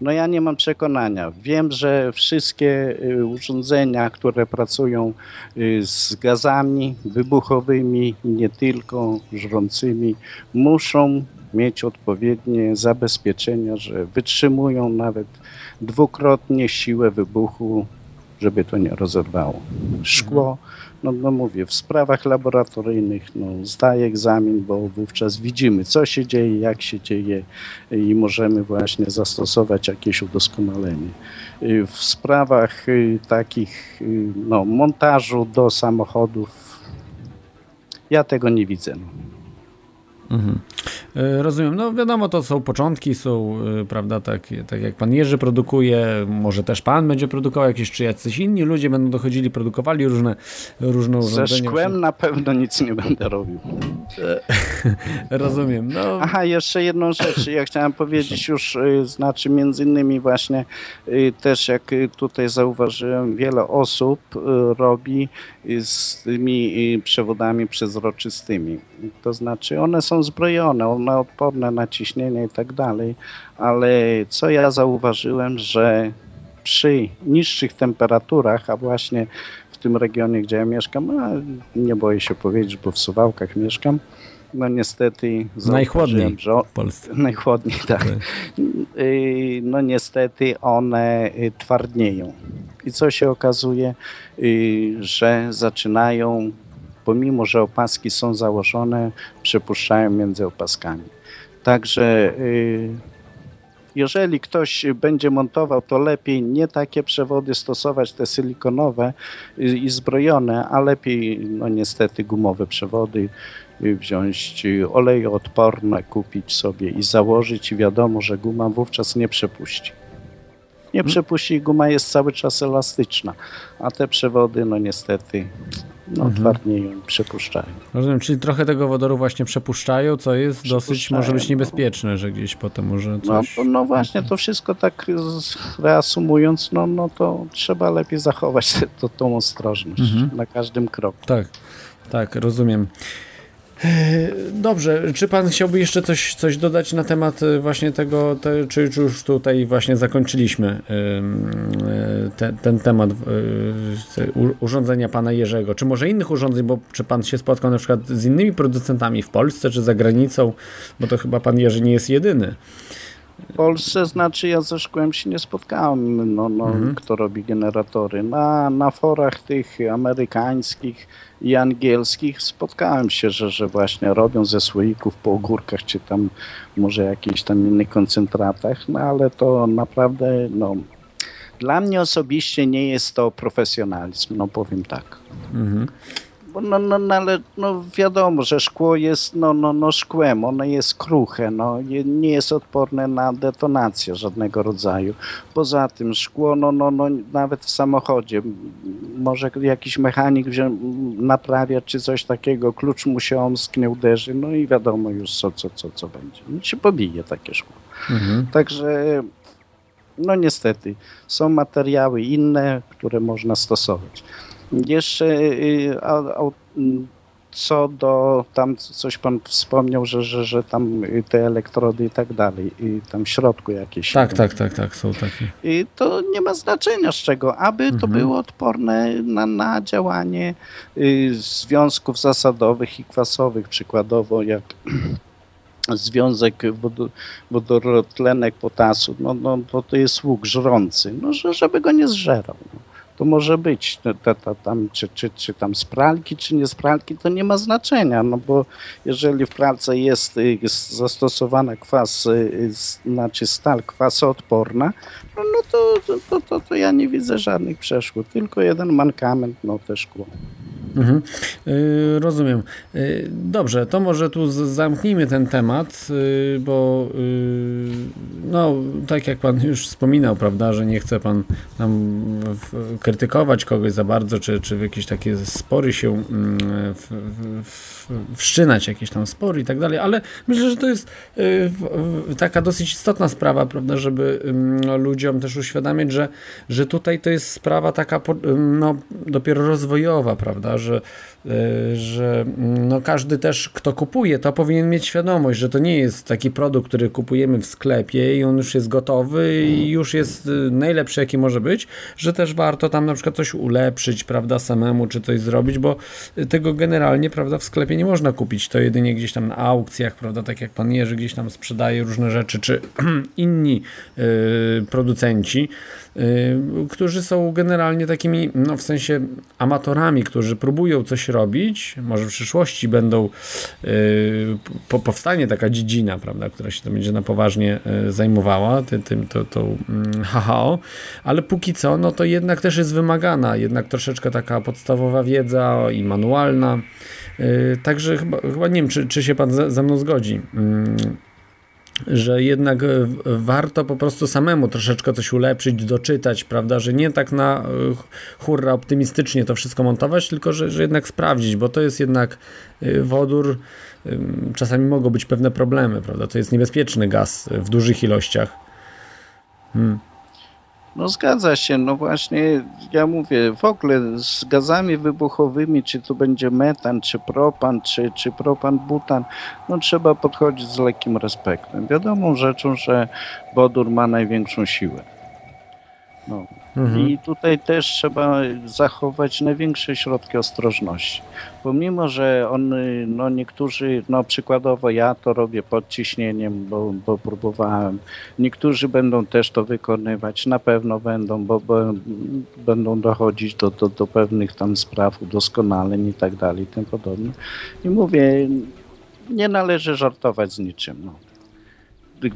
no ja nie mam przekonania. Wiem, że wszystkie y, urządzenia, które pracują y, z gazami wybuchowymi, nie tylko żrącymi, muszą mieć odpowiednie zabezpieczenia, że wytrzymują nawet dwukrotnie siłę wybuchu, żeby to nie rozerwało. Szkło no, no mówię, w sprawach laboratoryjnych no, zdaję egzamin, bo wówczas widzimy, co się dzieje, jak się dzieje i możemy właśnie zastosować jakieś udoskonalenie. Y, w sprawach y, takich y, no, montażu do samochodów ja tego nie widzę. Mhm. E, rozumiem. No wiadomo, to są początki, są, e, prawda, tak, tak jak pan Jerzy produkuje, może też pan będzie produkował jakieś, czy jacyś inni ludzie będą dochodzili, produkowali różne, różne urządzenia. Ze szkłem na pewno nic nie będę robił. Rozumiem. No. Aha, jeszcze jedną rzecz. Ja chciałem powiedzieć już, e, znaczy między innymi właśnie też jak tutaj zauważyłem, wiele osób robi z tymi przewodami przezroczystymi. To znaczy one są zbrojone, one odporne na ciśnienie i tak dalej, ale co ja zauważyłem, że przy niższych temperaturach, a właśnie w tym regionie, gdzie ja mieszkam, nie boję się powiedzieć, bo w Suwałkach mieszkam, no niestety najchłodniej że, w Polsce. Najchłodniej, tak. tak. Y, no niestety one y, twardnieją. I co się okazuje, y, że zaczynają pomimo że opaski są założone, przepuszczają między opaskami. Także y, jeżeli ktoś będzie montował, to lepiej nie takie przewody stosować, te silikonowe i zbrojone, a lepiej, no niestety, gumowe przewody y, wziąć y, olejoodporne, kupić sobie i założyć i wiadomo, że guma wówczas nie przepuści. Nie hmm? przepuści guma jest cały czas elastyczna, a te przewody, no niestety, no, mhm. i przepuszczają. Rozumiem, czyli trochę tego wodoru właśnie przepuszczają, co jest dosyć, może być no. niebezpieczne, że gdzieś potem może no, coś... No, no właśnie, to wszystko tak reasumując, no, no to trzeba lepiej zachować to, tą ostrożność mhm. na każdym kroku. Tak, tak, rozumiem. E, dobrze, czy pan chciałby jeszcze coś, coś dodać na temat e, właśnie tego, te, czy, czy, już tutaj właśnie zakończyliśmy e, te, ten temat urządzenia pana Jerzego, czy może innych urządzeń, bo czy pan się spotkał na przykład z innymi producentami w Polsce czy za granicą, bo to chyba pan Jerzy nie jest jedyny. W Polsce znaczy ja ze szkłem się nie spotkałem, no, no, mhm. kto robi generatory. Na, na forach tych amerykańskich i angielskich spotkałem się, że, że właśnie robią ze słoików po ogórkach, czy tam może jakichś tam innych koncentratach, no ale to naprawdę, no, dla mnie osobiście nie jest to profesjonalizm, no powiem tak. Mhm no, no, no, ale no wiadomo, że szkło jest no, no, no szkłem, ono jest kruche, no, nie jest odporne na detonację żadnego rodzaju. Poza tym szkło, no, no, no, nawet w samochodzie, może jakiś mechanik naprawia czy coś takiego, klucz mu się omsknie, uderzy, no i wiadomo już co, co, co, co będzie. No, się pobije takie szkło. Mhm. Także no niestety, są materiały inne, które można stosować. Jeszcze y, co do, tam coś pan wspomniał, że, że, że tam te elektrody i tak dalej, i tam w środku jakieś. Tak, tak, tak, tak, są takie. I to nie ma znaczenia z czego, aby mhm. to było odporne na, na działanie y, związków zasadowych i kwasowych, przykładowo jak związek wodorotlenek potasu, no, no to, to jest łuk żrący, no, żeby go nie zżerał. No to może być ta, ta, tam, czy, czy, czy tam z pralki, czy nie z pralki, to nie ma znaczenia, no bo jeżeli w pralce jest, jest zastosowana kwas, y, znaczy stal kwasoodporna, no, no to, to, to, to, ja nie widzę żadnych przeszkód, tylko jeden mankament, no te szkło. Mhm. Yy, rozumiem. Yy, dobrze, to może tu zamknijmy ten temat, yy, bo y, no, tak jak pan już wspominał, prawda, że nie chce pan nam krytykować kogoś za bardzo, czy, czy w jakieś takie spory się mm, w, w, wszczynać, jakieś tam spory i tak dalej, ale myślę, że to jest y, taka dosyć istotna sprawa, prawda, żeby ludziom też uświadamiać, że, że tutaj to jest sprawa taka no, dopiero rozwojowa, prawda, że, że no każdy też, kto kupuje, to powinien mieć świadomość, że to nie jest taki produkt, który kupujemy w sklepie i on już jest gotowy i już jest e, najlepszy, jaki może być, że też warto tam na przykład coś ulepszyć, prawda, samemu, czy coś zrobić, bo tego generalnie, prawda, w sklepie nie można kupić, to jedynie gdzieś tam na aukcjach, prawda, tak jak pan Jerzy gdzieś tam sprzedaje różne rzeczy, czy inni yy, producenci, Y, którzy są generalnie takimi, no w sensie amatorami, którzy próbują coś robić, może w przyszłości będą, y, po, powstanie taka dziedzina, prawda, która się to będzie na poważnie y, zajmowała, tym, tym to, HHO, mm, ale póki co, no to jednak też jest wymagana, jednak troszeczkę taka podstawowa wiedza i manualna, Także chyba, chyba nie wiem, czy, czy się pan ze, ze mną zgodzi. Że jednak e, warto po prostu samemu troszeczkę coś ulepszyć, doczytać, prawda, że nie tak na e, hurra optymistycznie to wszystko montować, tylko że, że jednak sprawdzić, bo to jest jednak e, wodór, czasami mogą być pewne problemy, prawda, to jest niebezpieczny gaz w dużych ilościach. Hmm. No zgadza się, no właśnie ja mówię, w ogóle z gazami wybuchowymi, czy to będzie metan, czy propan, czy, czy propan-butan, no trzeba podchodzić z lekkim respektem. Wiadomą rzeczą, że wodór ma największą siłę. No. Mhm. I tutaj też trzeba zachować największe środki ostrożności. Pomimo, że on, no niektórzy, no przykładowo ja to robię pod ciśnieniem, bo, bo próbowałem. Niektórzy będą też to wykonywać, na pewno będą, bo, bo będą dochodzić do, do, do pewnych tam spraw, udoskonaleń i tak dalej, i tym podobne. I mówię, nie należy żartować z niczym. No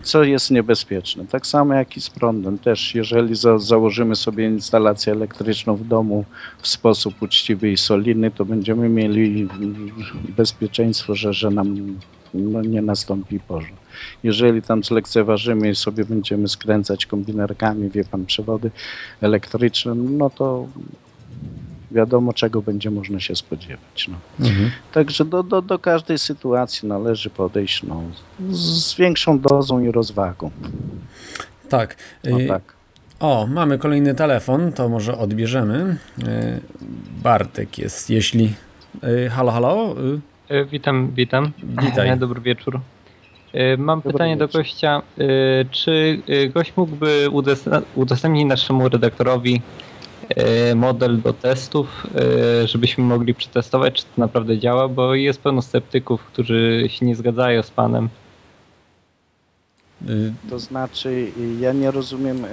co jest niebezpieczne. Tak samo jak i z prądem też, jeżeli za, założymy sobie instalację elektryczną w domu w sposób uczciwy i solidny, to będziemy mieli bezpieczeństwo, że, że nam no, nie nastąpi pożar. Jeżeli tam zlekceważymy i sobie będziemy skręcać kombinerkami, wie pan, przewody elektryczne, no to wiadomo, czego będzie można się spodziewać. No. Mhm. Także do, do, do każdej sytuacji należy podejść no, z większą dozą i rozwagą. Tak. No, y, tak. O, mamy kolejny telefon, to może odbierzemy. Y, Bartek jest, jeśli... Y, halo, halo? Witam, witam. Witaj. Dobry wieczór. Mam Dobry pytanie wieczór. do gościa. Czy gość mógłby udostępnić naszemu redaktorowi model do testów, e, żebyśmy mogli przetestować, czy to naprawdę działa, bo jest pełno sceptyków, którzy się nie zgadzają z panem. Y, to znaczy, ja nie rozumiem y,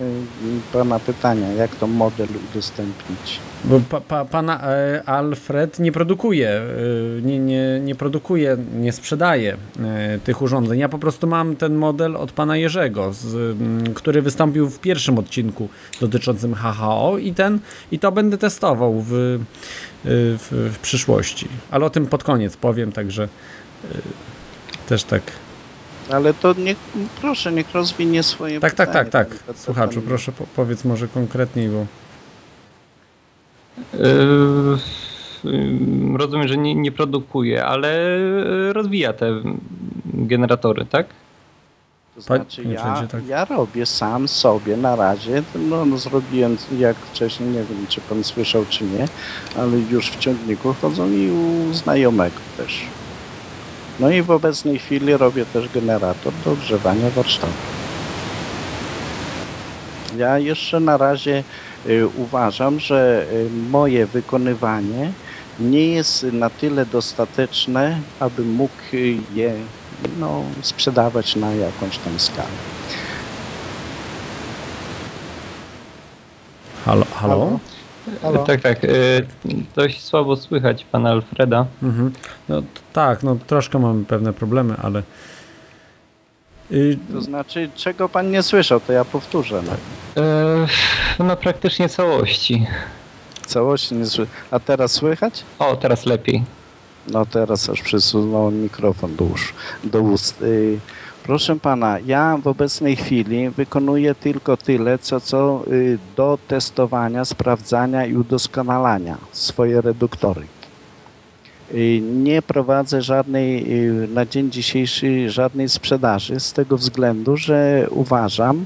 pana pytania, jak to model udostępnić. Bo pa, pa, pana e, Alfred nie produkuje, y, nie, nie, nie produkuje, nie sprzedaje tych urządzeń. Ja po prostu mam ten model od pana Jerzego, z, mm, który wystąpił w pierwszym odcinku dotyczącym HHO i ten i to będę testował w, w, w przyszłości. Ale o tym pod koniec powiem, także też tak ale to niech, proszę, niech rozwinie swoje Tak, pytanie, tak, tak, tak. Słuchaczu, proszę po, powiedz może konkretniej, bo... Yy, rozumiem, że nie, nie produkuje, ale rozwija te generatory, tak? To znaczy ja, tak. ja robię sam sobie na razie, no, no, zrobiłem jak wcześniej, nie wiem czy pan słyszał czy nie, ale już w ciągniku chodzą i u znajomego też. No i w obecnej chwili robię też generator do ogrzewania warsztatu. Ja jeszcze na razie y, uważam, że y, moje wykonywanie nie jest na tyle dostateczne, aby mógł je no, sprzedawać na jakąś tam skalę. Halo? halo? Halo? Tak, tak. Y, dość słabo słychać pana Alfreda. Mhm. No tak, no troszkę mamy pewne problemy, ale... Y, to znaczy, czego pan nie słyszał, to ja powtórzę. No, e, no praktycznie całości. całości nie słychać. A teraz słychać? O, teraz lepiej. No teraz aż przesunąłem mikrofon do, usz, do ust. Y, proszę pana, ja w obecnej chwili wykonuję tylko tyle, co, co y, do testowania, sprawdzania i udoskonalania swoje reduktory. Y, nie prowadzę żadnej na dzień dzisiejszy żadnej sprzedaży z tego względu, że uważam,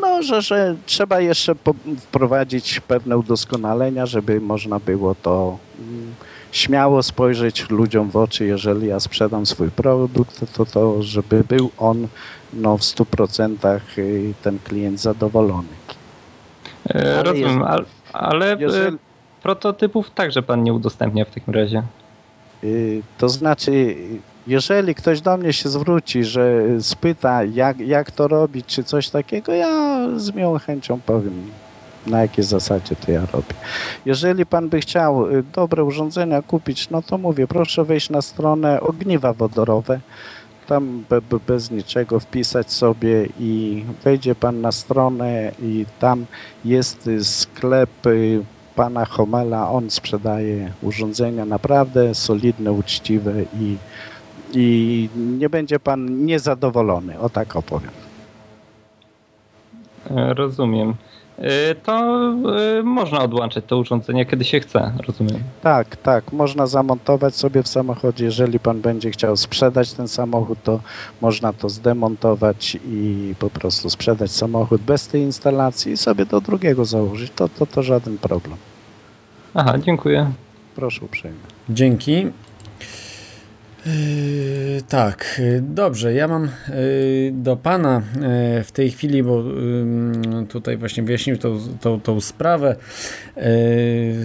no, że, że trzeba jeszcze wprowadzić pewne udoskonalenia, żeby można było to mm, śmiało spojrzeć ludziom w oczy, jeżeli ja sprzedam swój produkt, to to, żeby był on no, w 100% y, ten klient zadowolony. E, rozumiem, ale, ale e, jeżeli... prototypów także pan nie udostępnia w takim razie. Y, to znaczy, jeżeli ktoś do mnie się zwróci, że spyta, jak, jak to robić, czy coś takiego, ja z miłą chęcią powiem, na jakiej zasadzie to ja robię. Jeżeli pan by chciał y, dobre urządzenia kupić, no to mówię, proszę wejść na stronę ogniwa wodorowe, tam be, be, bez niczego wpisać sobie i wejdzie pan na stronę i tam jest sklep y, pana Homela, on sprzedaje urządzenia naprawdę solidne, uczciwe i, i nie będzie pan niezadowolony, o tak opowiem. E, rozumiem. Y, to y, można odłączyć to urządzenie, kiedy się chce, rozumiem. Tak, tak. Można zamontować sobie w samochodzie. Jeżeli pan będzie chciał sprzedać ten samochód, to można to zdemontować i po prostu sprzedać samochód bez tej instalacji i sobie do drugiego założyć. To, to, to żaden problem. Aha, dziękuję. Proszę uprzejmie. Dzięki. Yy, tak, dobrze. Ja mam yy, do Pana yy, w tej chwili, bo tutaj właśnie wyjaśnił tą, tą, tą sprawę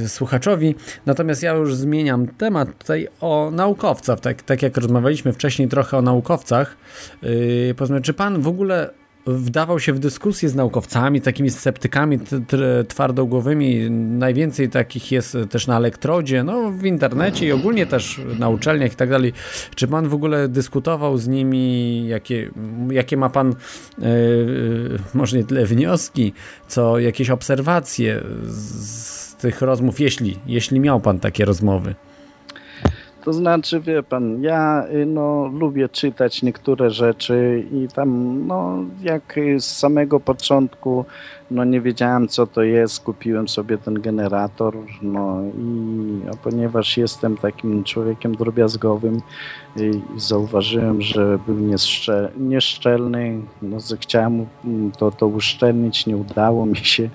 słuchaczowi. Natomiast ja już zmieniam temat tutaj o naukowcach. Tak, tak jak rozmawialiśmy wcześniej trochę o naukowcach. Powiedzmy, czy Pan w ogóle wdawał się w dyskusje z naukowcami, takimi sceptykami twardogłowymi. Najwięcej takich jest też na elektrodzie, no w internecie i ogólnie też na uczelniach i tak dalej. Czy pan w ogóle dyskutował z nimi, jakie, jakie ma pan yy, może nie tyle wnioski, co jakieś obserwacje z tych rozmów, jeśli, jeśli miał pan takie rozmowy? To znaczy, wie pan, ja y, no, lubię czytać niektóre rzeczy i tam, no, jak z samego początku, no, nie wiedziałem, co to jest, kupiłem sobie ten generator, no i a ponieważ jestem takim człowiekiem drobiazgowym i zauważyłem, że był nieszczel, nieszczelny, no, chciałem to, to uszczelnić, nie udało mi się,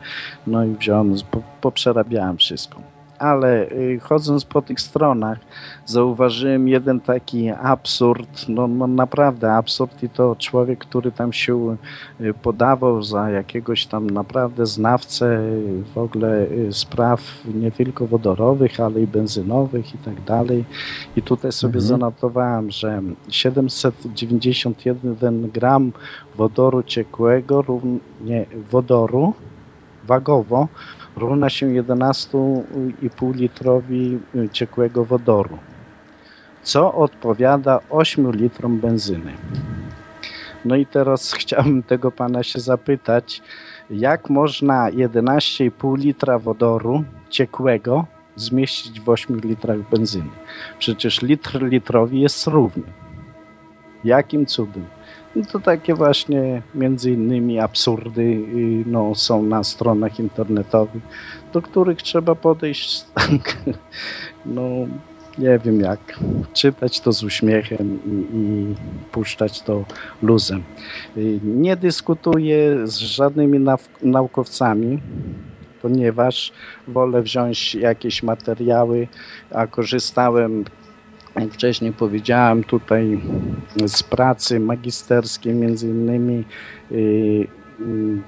no i wziąłem, poprzerabiałem wszystko ale y, chodząc po tych stronach zauważyłem jeden taki absurd, no, no, naprawdę absurd i to człowiek, który tam się y, podawał za jakiegoś tam naprawdę znawcę w ogóle y, spraw nie tylko wodorowych, ale i benzynowych i tak dalej. I tutaj sobie mhm. zanotowałem, że 791 gram wodoru ciekłego, równie wodoru wagowo równa się 11,5 litrowi y, ciekłego wodoru, co odpowiada 8 litrom benzyny. No i teraz chciałbym tego pana się zapytać, jak można 11,5 litra wodoru ciekłego zmieścić w 8 litrach benzyny? Przecież litr litrowi jest równy. Jakim cudem? I to takie właśnie między innymi absurdy y, no, są na stronach internetowych, do których trzeba podejść no nie wiem jak, czytać to z uśmiechem i, i puszczać to luzem. Y, nie dyskutuję z żadnymi naukowcami, ponieważ wolę wziąć jakieś materiały, a korzystałem wcześniej powiedziałem, tutaj z pracy magisterskiej między innymi y,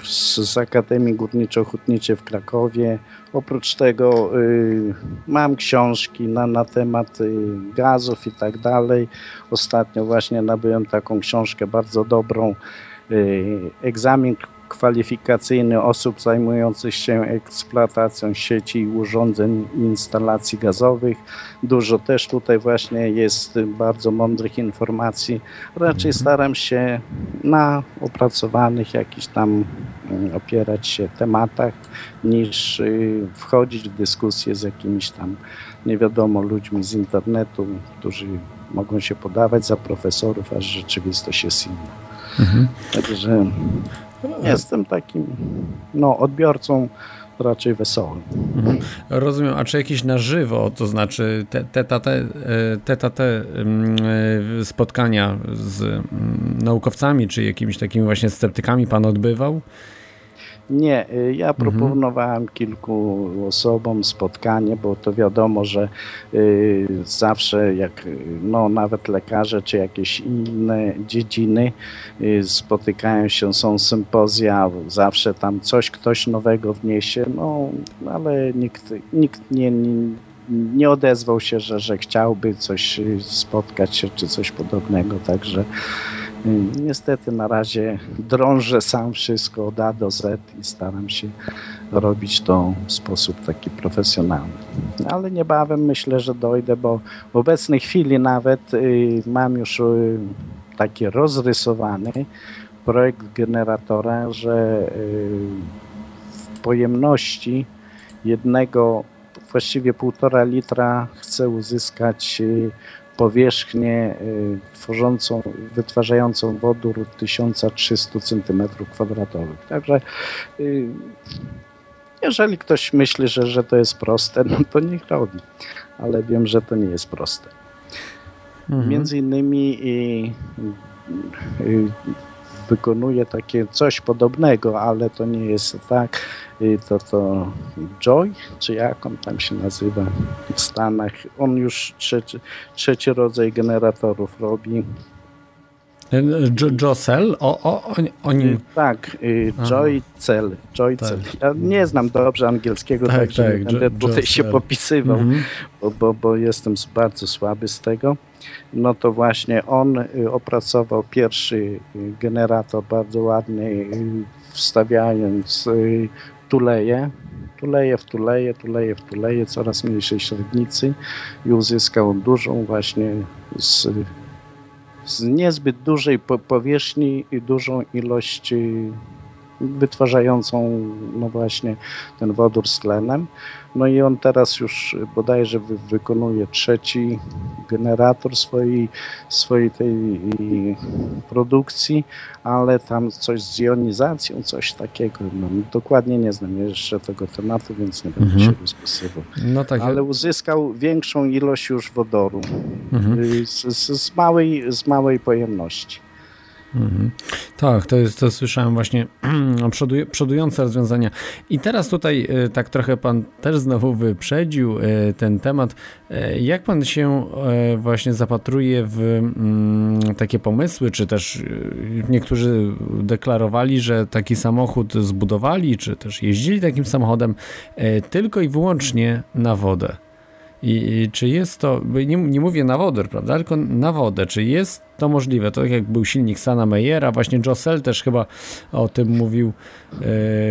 z Akademii Górniczo-Hutniczej w Krakowie. Oprócz tego y, mam książki na, na temat y, gazów i tak dalej. Ostatnio właśnie nabyłem taką książkę bardzo dobrą, egzamin kwalifikacyjny osób zajmujących się eksploatacją sieci i urządzeń i instalacji gazowych. Dużo też tutaj właśnie jest bardzo mądrych informacji. Raczej mhm. staram się na opracowanych jakichś tam mm, opierać się tematach, niż y, wchodzić w dyskusję z jakimiś tam nie wiadomo ludźmi z internetu, którzy mogą się podawać za profesorów, a rzeczywistość jest inna. Mhm. Także jestem takim no, odbiorcą raczej wesołym. Mhm. Rozumiem, a czy jakieś na żywo, to znaczy te, te, te, te, te, te spotkania z mm, naukowcami, czy jakimiś takimi właśnie sceptykami pan odbywał? Nie, y, ja mhm. proponowałem kilku osobom spotkanie, bo to wiadomo, że y, zawsze jak no, nawet lekarze czy jakieś inne dziedziny y, spotykają się, są sympozja, zawsze tam coś ktoś nowego wniesie, no ale nikt, nikt nie, nie nie odezwał się, że, że chciałby coś spotkać się czy coś podobnego, także Niestety na razie drążę sam wszystko od A do Z i staram się robić to w sposób taki profesjonalny. Ale niebawem myślę, że dojdę, bo w obecnej chwili nawet y, mam już y, taki rozrysowany projekt generatora, że y, w pojemności jednego właściwie półtora litra chcę uzyskać powierzchnię y, tworzącą, wytwarzającą wodór 1300 cm2. Także y, jeżeli ktoś myśli, że, że to jest proste, no to niech robi. Ale wiem, że to nie jest proste. Mhm. Między innymi i, y, wykonuje takie coś podobnego, ale to nie jest tak, to to Joy, czy jak on tam się nazywa w Stanach. On już trzeci, trzeci rodzaj generatorów robi. Jocel? O, o, o, nim... Y, tak, y, Joy Cell. Joy tak. Ja nie znam dobrze angielskiego, tak, także tak, będę tutaj się popisywał, mhm. bo, bo, bo jestem bardzo słaby z tego no to właśnie on y, opracował pierwszy generator bardzo ładny, wstawiając tuleje, tuleje w tuleje, tuleje w tuleje, coraz mniejszej średnicy. I uzyskał dużą właśnie z, z niezbyt dużej powierzchni i dużą ilość wytwarzającą no właśnie ten wodór z tlenem. No i on teraz już bodajże wy, wykonuje trzeci generator swojej, swojej tej produkcji, ale tam coś z jonizacją, coś takiego. No, dokładnie nie znam jeszcze tego tematu, więc nie będę mhm. się rozpisywał. No tak. Ale uzyskał większą ilość już wodoru mhm. Y, z, z, z, małej, z małej pojemności. Mhm. Tak, to jest, to słyszałem właśnie przodujące rozwiązania. I teraz tutaj e, tak trochę pan też znowu wyprzedził e, ten temat. E, jak pan się właśnie zapatruje w mm, takie pomysły, czy też niektórzy deklarowali, że taki samochód zbudowali, czy też jeździli takim samochodem tylko i wyłącznie na wodę? I, czy jest to, nie, nie mówię na wodór, prawda, tylko na wodę, czy jest to możliwe? To tak jak był silnik Sana Meyera, właśnie Josel też chyba o tym mówił, e,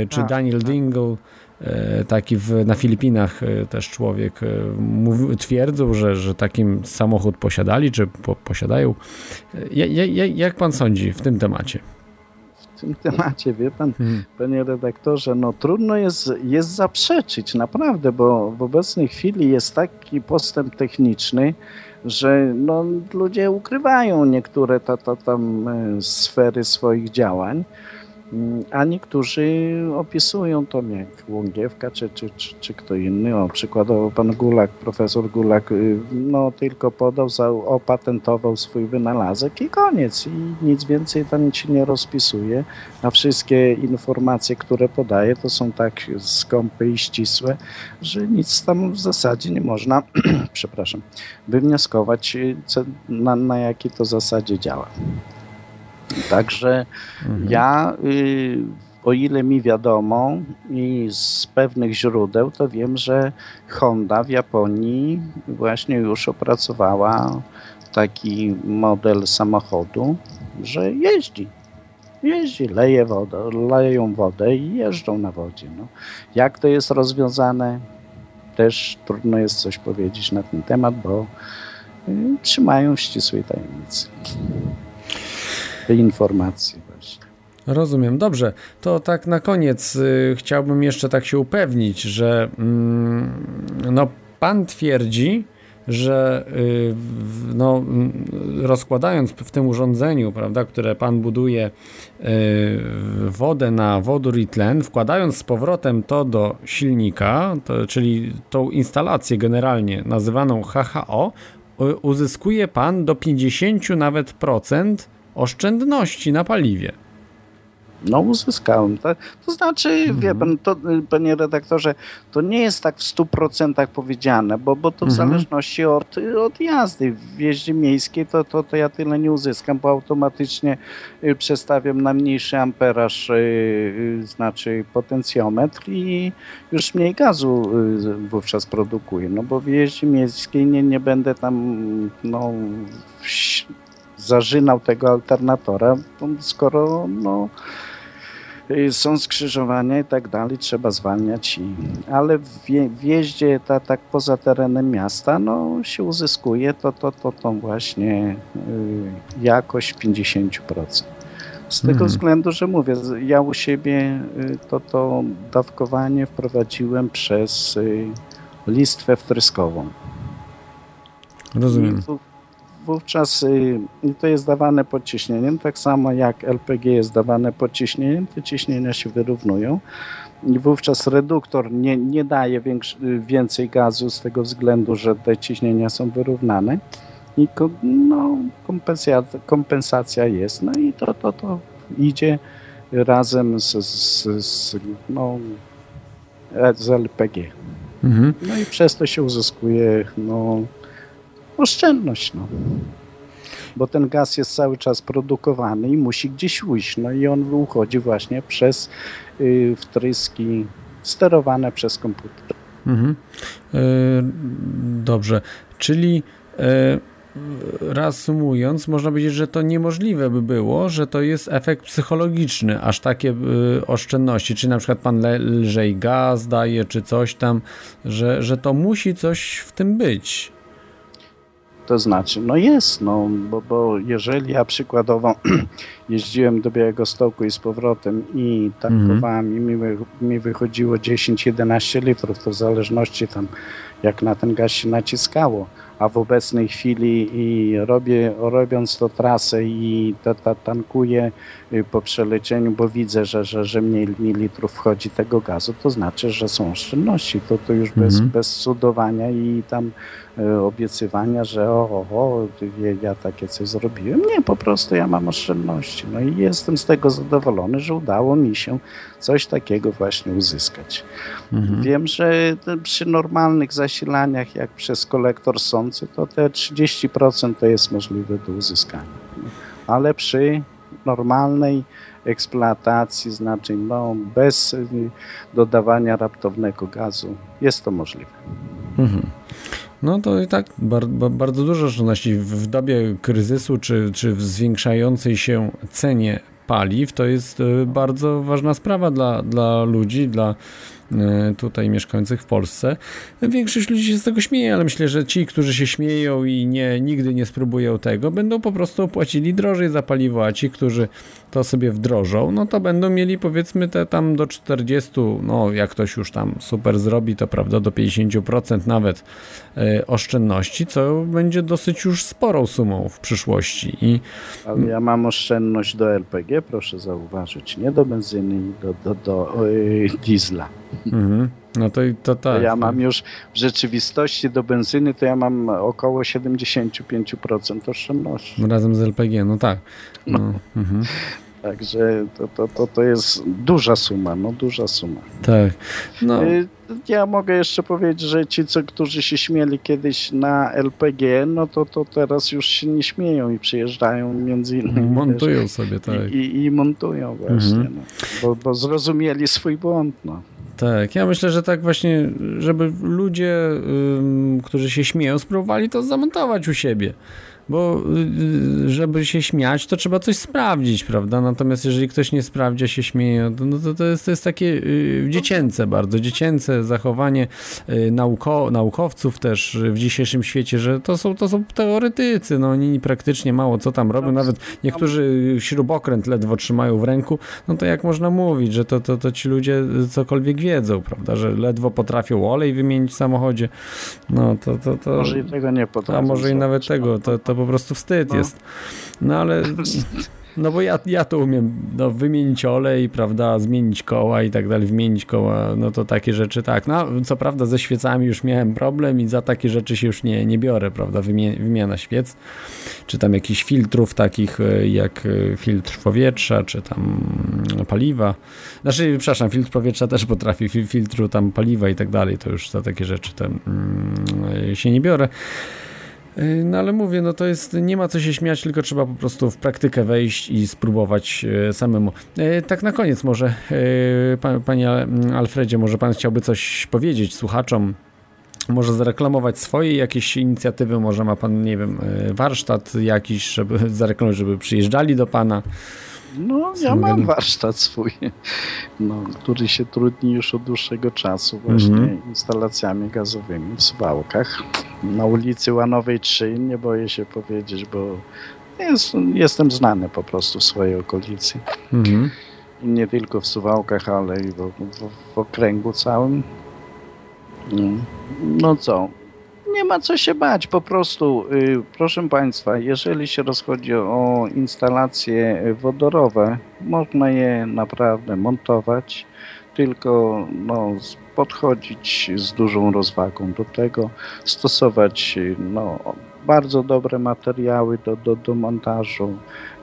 czy tak, Daniel tak. Dingle, e, taki w, na Filipinach e, też człowiek mówił, twierdził, że, że takim samochód posiadali, czy po, posiadają. Ja, ja, jak pan sądzi w tym temacie? W tym temacie, wie pan, hmm. panie redaktorze, no trudno jest, jest zaprzeczyć, naprawdę, bo w obecnej chwili jest taki postęp techniczny, że no, ludzie ukrywają niektóre ta, ta, tam e, sfery swoich działań. A niektórzy opisują to jak Łągiewka czy, czy, czy, czy, kto inny. O, przykładowo pan Gulak, profesor Gulak, y, no tylko podał, za, opatentował swój wynalazek i koniec. I nic więcej tam się nie rozpisuje. A wszystkie informacje, które podaje, to są tak skąpe i ścisłe, że nic tam w zasadzie nie można, przepraszam, wywnioskować, y, co, na, na jakiej to zasadzie działa. Także mhm. ja, y, o ile mi wiadomo i z pewnych źródeł, to wiem, że Honda w Japonii właśnie już opracowała taki model samochodu, że jeździ. Jeździ, leje wodę, leją wodę i jeżdżą na wodzie. No. Jak to jest rozwiązane, też trudno jest coś powiedzieć na ten temat, bo y, trzymają w ścisłej tajemnicy te informacje właśnie. Rozumiem. Dobrze, to tak na koniec y, chciałbym jeszcze tak się upewnić, że mm, no, pan twierdzi, że y, no, rozkładając w tym urządzeniu, prawda, które pan buduje y, wodę na wodór i tlen, wkładając z powrotem to do silnika, to, czyli tą instalację generalnie nazywaną HHO, uzyskuje pan do 50 nawet procent oszczędności na paliwie. No uzyskałem. To, to znaczy, mhm. wie pan, to, panie redaktorze, to nie jest tak w 100% powiedziane, bo, bo to w mhm. zależności od, od jazdy. W jeździe miejskiej to, to, to ja tyle nie uzyskam, bo automatycznie y, przestawiam na mniejszy amperaż, yy, znaczy potencjometr i już mniej gazu wówczas produkuję. No bo w jeździe miejskiej nie, nie będę tam no, zażynał tego alternatora, skoro no, y, są skrzyżowania i tak dalej, trzeba zwalniać. I, ale w, w jeździe ta, tak poza terenem miasta no, się uzyskuje to, to, to, to właśnie y, jakość 50%. Z tego mhm. względu, że mówię, ja u siebie y, to, to dawkowanie wprowadziłem przez y, listwę wtryskową. Rozumiem wówczas y, to jest dawane pod ciśnieniem, tak samo jak LPG jest dawane pod ciśnieniem, te ciśnienia się wyrównują i wówczas reduktor nie, nie daje więcej gazu z tego względu, że te ciśnienia są wyrównane i no, kompensacja, kompensacja jest, no i to, to, to idzie razem z, z, z, no, z LPG. Mhm. No i przez to się uzyskuje no, oszczędność. No. Bo ten gaz jest cały czas produkowany i musi gdzieś ujść. No i on uchodzi właśnie przez y, wtryski sterowane przez komputer. Mhm. E, dobrze, czyli e, reasumując, można powiedzieć, że to niemożliwe by było, że to jest efekt psychologiczny, aż takie y, oszczędności, czy na przykład pan lżej gaz daje, czy coś tam, że, że to musi coś w tym być. To znaczy, no jest, no, bo, bo jeżeli ja przykładowo jeździłem do Białego Stoku i z powrotem i tankowałem mm -hmm. i mi, mi wychodziło 10-11 litrów, to w zależności tam jak na ten gaz się naciskało, a w obecnej chwili i robię, robiąc to trasę i ta, ta tankuję y, po przelecieniu, bo widzę, że, że, że mniej, mniej litrów wchodzi tego gazu, to znaczy, że są oszczędności. To, to już bez, mhm. bez cudowania i tam obiecywania, że o, o, o, ja takie coś zrobiłem. Nie, po prostu ja mam oszczędności. No i jestem z tego zadowolony, że udało mi się coś takiego właśnie uzyskać. Mhm. Wiem, że przy normalnych zasilaniach, jak przez kolektor sący, to te 30% to jest możliwe do uzyskania. Ale przy normalnej eksploatacji, znaczy no, bez dodawania raptownego gazu, jest to możliwe. Mhm. No to i tak bar, bardzo dużo oszczędności w dobie kryzysu czy, czy w zwiększającej się cenie paliw to jest e, bardzo ważna sprawa dla, dla ludzi, dla E, tutaj mieszkających w Polsce. Większość ludzi się z tego śmieje, ale myślę, że ci, którzy się śmieją i nie, nigdy nie spróbują tego, będą po prostu płacili drożej za paliwo, a ci, którzy to sobie wdrożą, no to będą mieli powiedzmy te tam do 40, no jak ktoś już tam super zrobi, to prawda do 50% nawet e, oszczędności, co będzie dosyć już sporą sumą w przyszłości. I... Ale ja mam oszczędność do LPG, proszę zauważyć, nie do benzyny, do, do, do yy, diesla. Mhm. No to, to tak. Ja mam już w rzeczywistości do benzyny to ja mam około 75% oszczędności. Razem z LPG, no tak. No. no. Mhm. Także to, to, to, to jest duża suma, no duża suma. Tak. No. Y, ja mogę jeszcze powiedzieć, że ci, co, którzy się śmieli kiedyś na LPG, no to, to teraz już się nie śmieją i przyjeżdżają między innymi. Montują też, sobie, tak. I, i, i montują właśnie, mhm. no, bo, bo zrozumieli swój błąd. No. Tak, ja myślę, że tak właśnie, żeby ludzie, którzy się śmieją, spróbowali to zamontować u siebie. Bo y, żeby się śmiać, to trzeba coś sprawdzić, prawda? Natomiast jeżeli ktoś nie sprawdza, się śmieje, no to, to, jest, to jest takie y, dziecięce bardzo, dziecięce zachowanie y, nauko, naukowców też w dzisiejszym świecie, że to są, to są teoretycy, no oni praktycznie mało co tam robią, nawet niektórzy śrubokręt ledwo trzymają w ręku, no to jak można mówić, że to, to, to ci ludzie cokolwiek wiedzą, prawda, że ledwo potrafią olej wymienić w samochodzie, no to... to, to może i tego nie potrafią. A może i nawet tego, to, to po prostu wstyd no. jest. No ale No bo ja, ja to umiem no, wymienić olej, prawda, zmienić koła i tak dalej, wymienić koła, no to takie rzeczy tak. No co prawda ze świecami już miałem problem i za takie rzeczy się już nie, nie biorę, prawda, wymiana świec, czy tam jakichś filtrów takich e, jak e, filtr powietrza, czy tam paliwa. Znaczy, przepraszam, filtr powietrza też potrafi, filtru tam paliwa i tak dalej, to już za takie rzeczy tam, mm, się nie biorę. Y, no ale mówię, no to jest, nie ma co się śmiać, tylko trzeba po prostu w praktykę wejść i spróbować y, samemu. Y, tak na koniec może, panie Alfredzie, może pan chciałby coś powiedzieć słuchaczom, może zareklamować swoje jakieś inicjatywy, może ma pan, nie wiem, warsztat jakiś, żeby zareklamować, żeby przyjeżdżali do pana. No, ja mam warsztat swój, no, który się trudni już od dłuższego czasu właśnie mm -hmm. instalacjami gazowymi w Suwałkach. Na ulicy Łanowej 3, nie boję się powiedzieć, bo jest, jestem znany po prostu w swojej okolicy. Mm -hmm. Nie tylko w Suwałkach, ale i w, w, w okręgu całym. No co, nie ma co się bać, po prostu, y, proszę Państwa, jeżeli się rozchodzi o instalacje wodorowe, można je naprawdę montować, tylko no, podchodzić z dużą rozwagą do tego, stosować no, bardzo dobre materiały do, do, do montażu,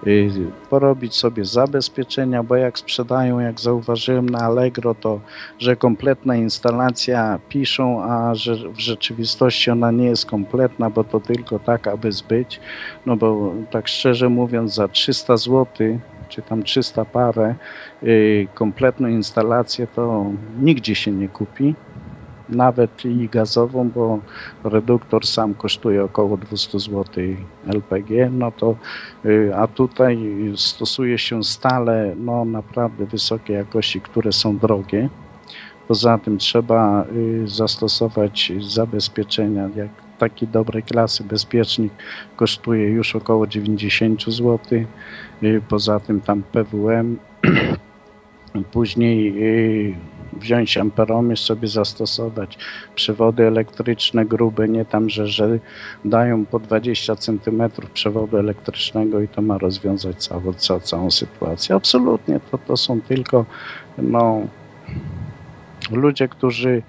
y, porobić sobie zabezpieczenia, bo jak sprzedają, jak zauważyłem na Allegro, to że kompletna instalacja piszą, a że w rzeczywistości ona nie jest kompletna, bo to tylko tak, aby zbyć. No bo tak szczerze mówiąc, za 300 zł czy tam 300 parę y, kompletną instalację to nigdzie się nie kupi nawet i gazową, bo reduktor sam kosztuje około 200 zł LPG, no to y, a tutaj stosuje się stale no naprawdę wysokiej jakości, które są drogie. Poza tym trzeba y, zastosować zabezpieczenia, jak taki dobrej klasy bezpiecznik kosztuje już około 90 zł. Y, poza tym tam PWM, później wziąć amperomierz, sobie zastosować przewody elektryczne grube, nie tam, że, że dają po 20 cm przewodu elektrycznego i to ma rozwiązać całą, całą, całą sytuację. Absolutnie, to, to są tylko no, ludzie, którzy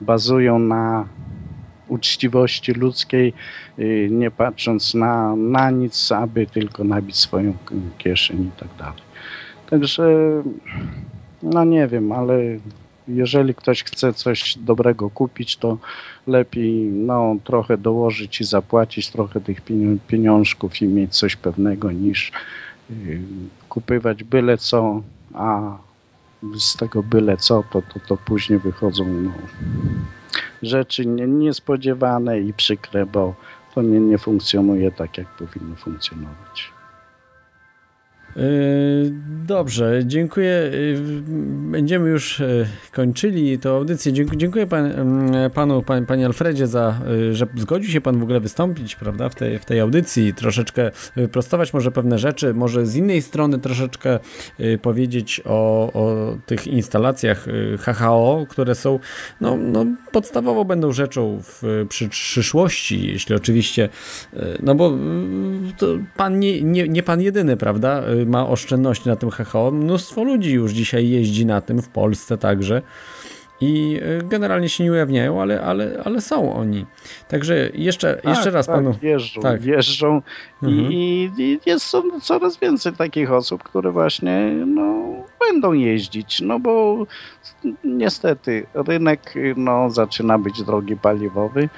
bazują na uczciwości ludzkiej, y, nie patrząc na, na nic, aby tylko nabić swoją kieszeń i tak dalej. Także, no nie wiem, ale jeżeli ktoś chce coś dobrego kupić, to lepiej no, trochę dołożyć i zapłacić trochę tych pieniążków i mieć coś pewnego niż yy, kupywać byle co, a z tego byle co, to, to, to później wychodzą no, rzeczy nie, niespodziewane i przykre, bo to nie, nie funkcjonuje tak, jak powinno funkcjonować. Yy, dobrze, dziękuję. Yy, będziemy już yy, kończyli tę audycję. Dziękuję pan, panu, pan, panie Alfredzie, za, że zgodził się pan w ogóle wystąpić prawda, w, tej, w tej audycji, troszeczkę prostować może pewne rzeczy, może z innej strony troszeczkę powiedzieć o, o tych instalacjach HHO, które są no, no, podstawowo będą rzeczą w przy, przyszłości, jeśli oczywiście, no bo pan nie, nie, nie pan jedyny, prawda? Ma oszczędności na tym HHO. Mnóstwo ludzi już dzisiaj jeździ na tym w Polsce także i y, generalnie się nie ujawniają, ale, ale, ale są oni. Także jeszcze, tak, jeszcze raz tak, panu. Jeżdżą, tak. jeżdżą mhm. i, i jest coraz więcej takich osób, które właśnie no, będą jeździć, no bo niestety rynek no, zaczyna być drogi paliwowy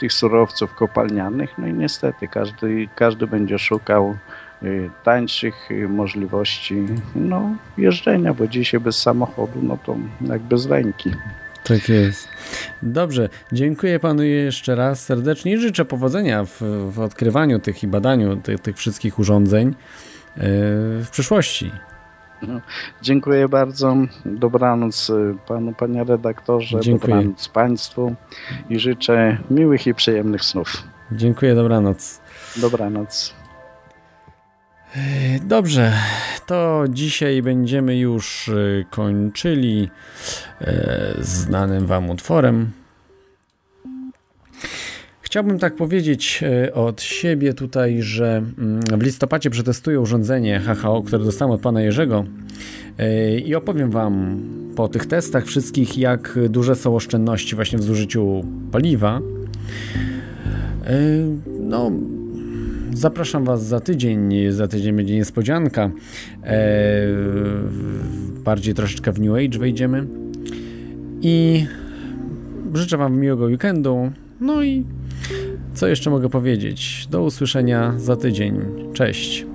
tych surowców kopalnianych, no i niestety każdy, każdy będzie szukał tańszych y, możliwości no, jeżdżenia, bo dzisiaj bez samochodu, no to jak bez ręki. Tak jest. Dobrze, dziękuję panu jeszcze raz serdecznie i życzę powodzenia w, w odkrywaniu tych i badaniu tych, tych wszystkich urządzeń e, w przyszłości. No, dziękuję bardzo. Dobranoc y, panu, panie redaktorze. Dziękuję. Dobranoc państwu i życzę miłych i przyjemnych snów. Dziękuję, dobranoc. Dobranoc. Dobrze, to dzisiaj będziemy już y, kończyli e, znanym Wam utworem. Chciałbym tak powiedzieć e, od siebie tutaj, że mm, w listopadzie przetestuję urządzenie HHO, które dostałem od pana Jerzego e, i opowiem Wam po tych testach wszystkich, jak duże są oszczędności właśnie w zużyciu paliwa. No, zapraszam Was za tydzień. Za tydzień będzie niespodzianka. Bardziej troszeczkę w New Age wejdziemy. I życzę Wam miłego weekendu. No i co jeszcze mogę powiedzieć? Do usłyszenia za tydzień. Cześć.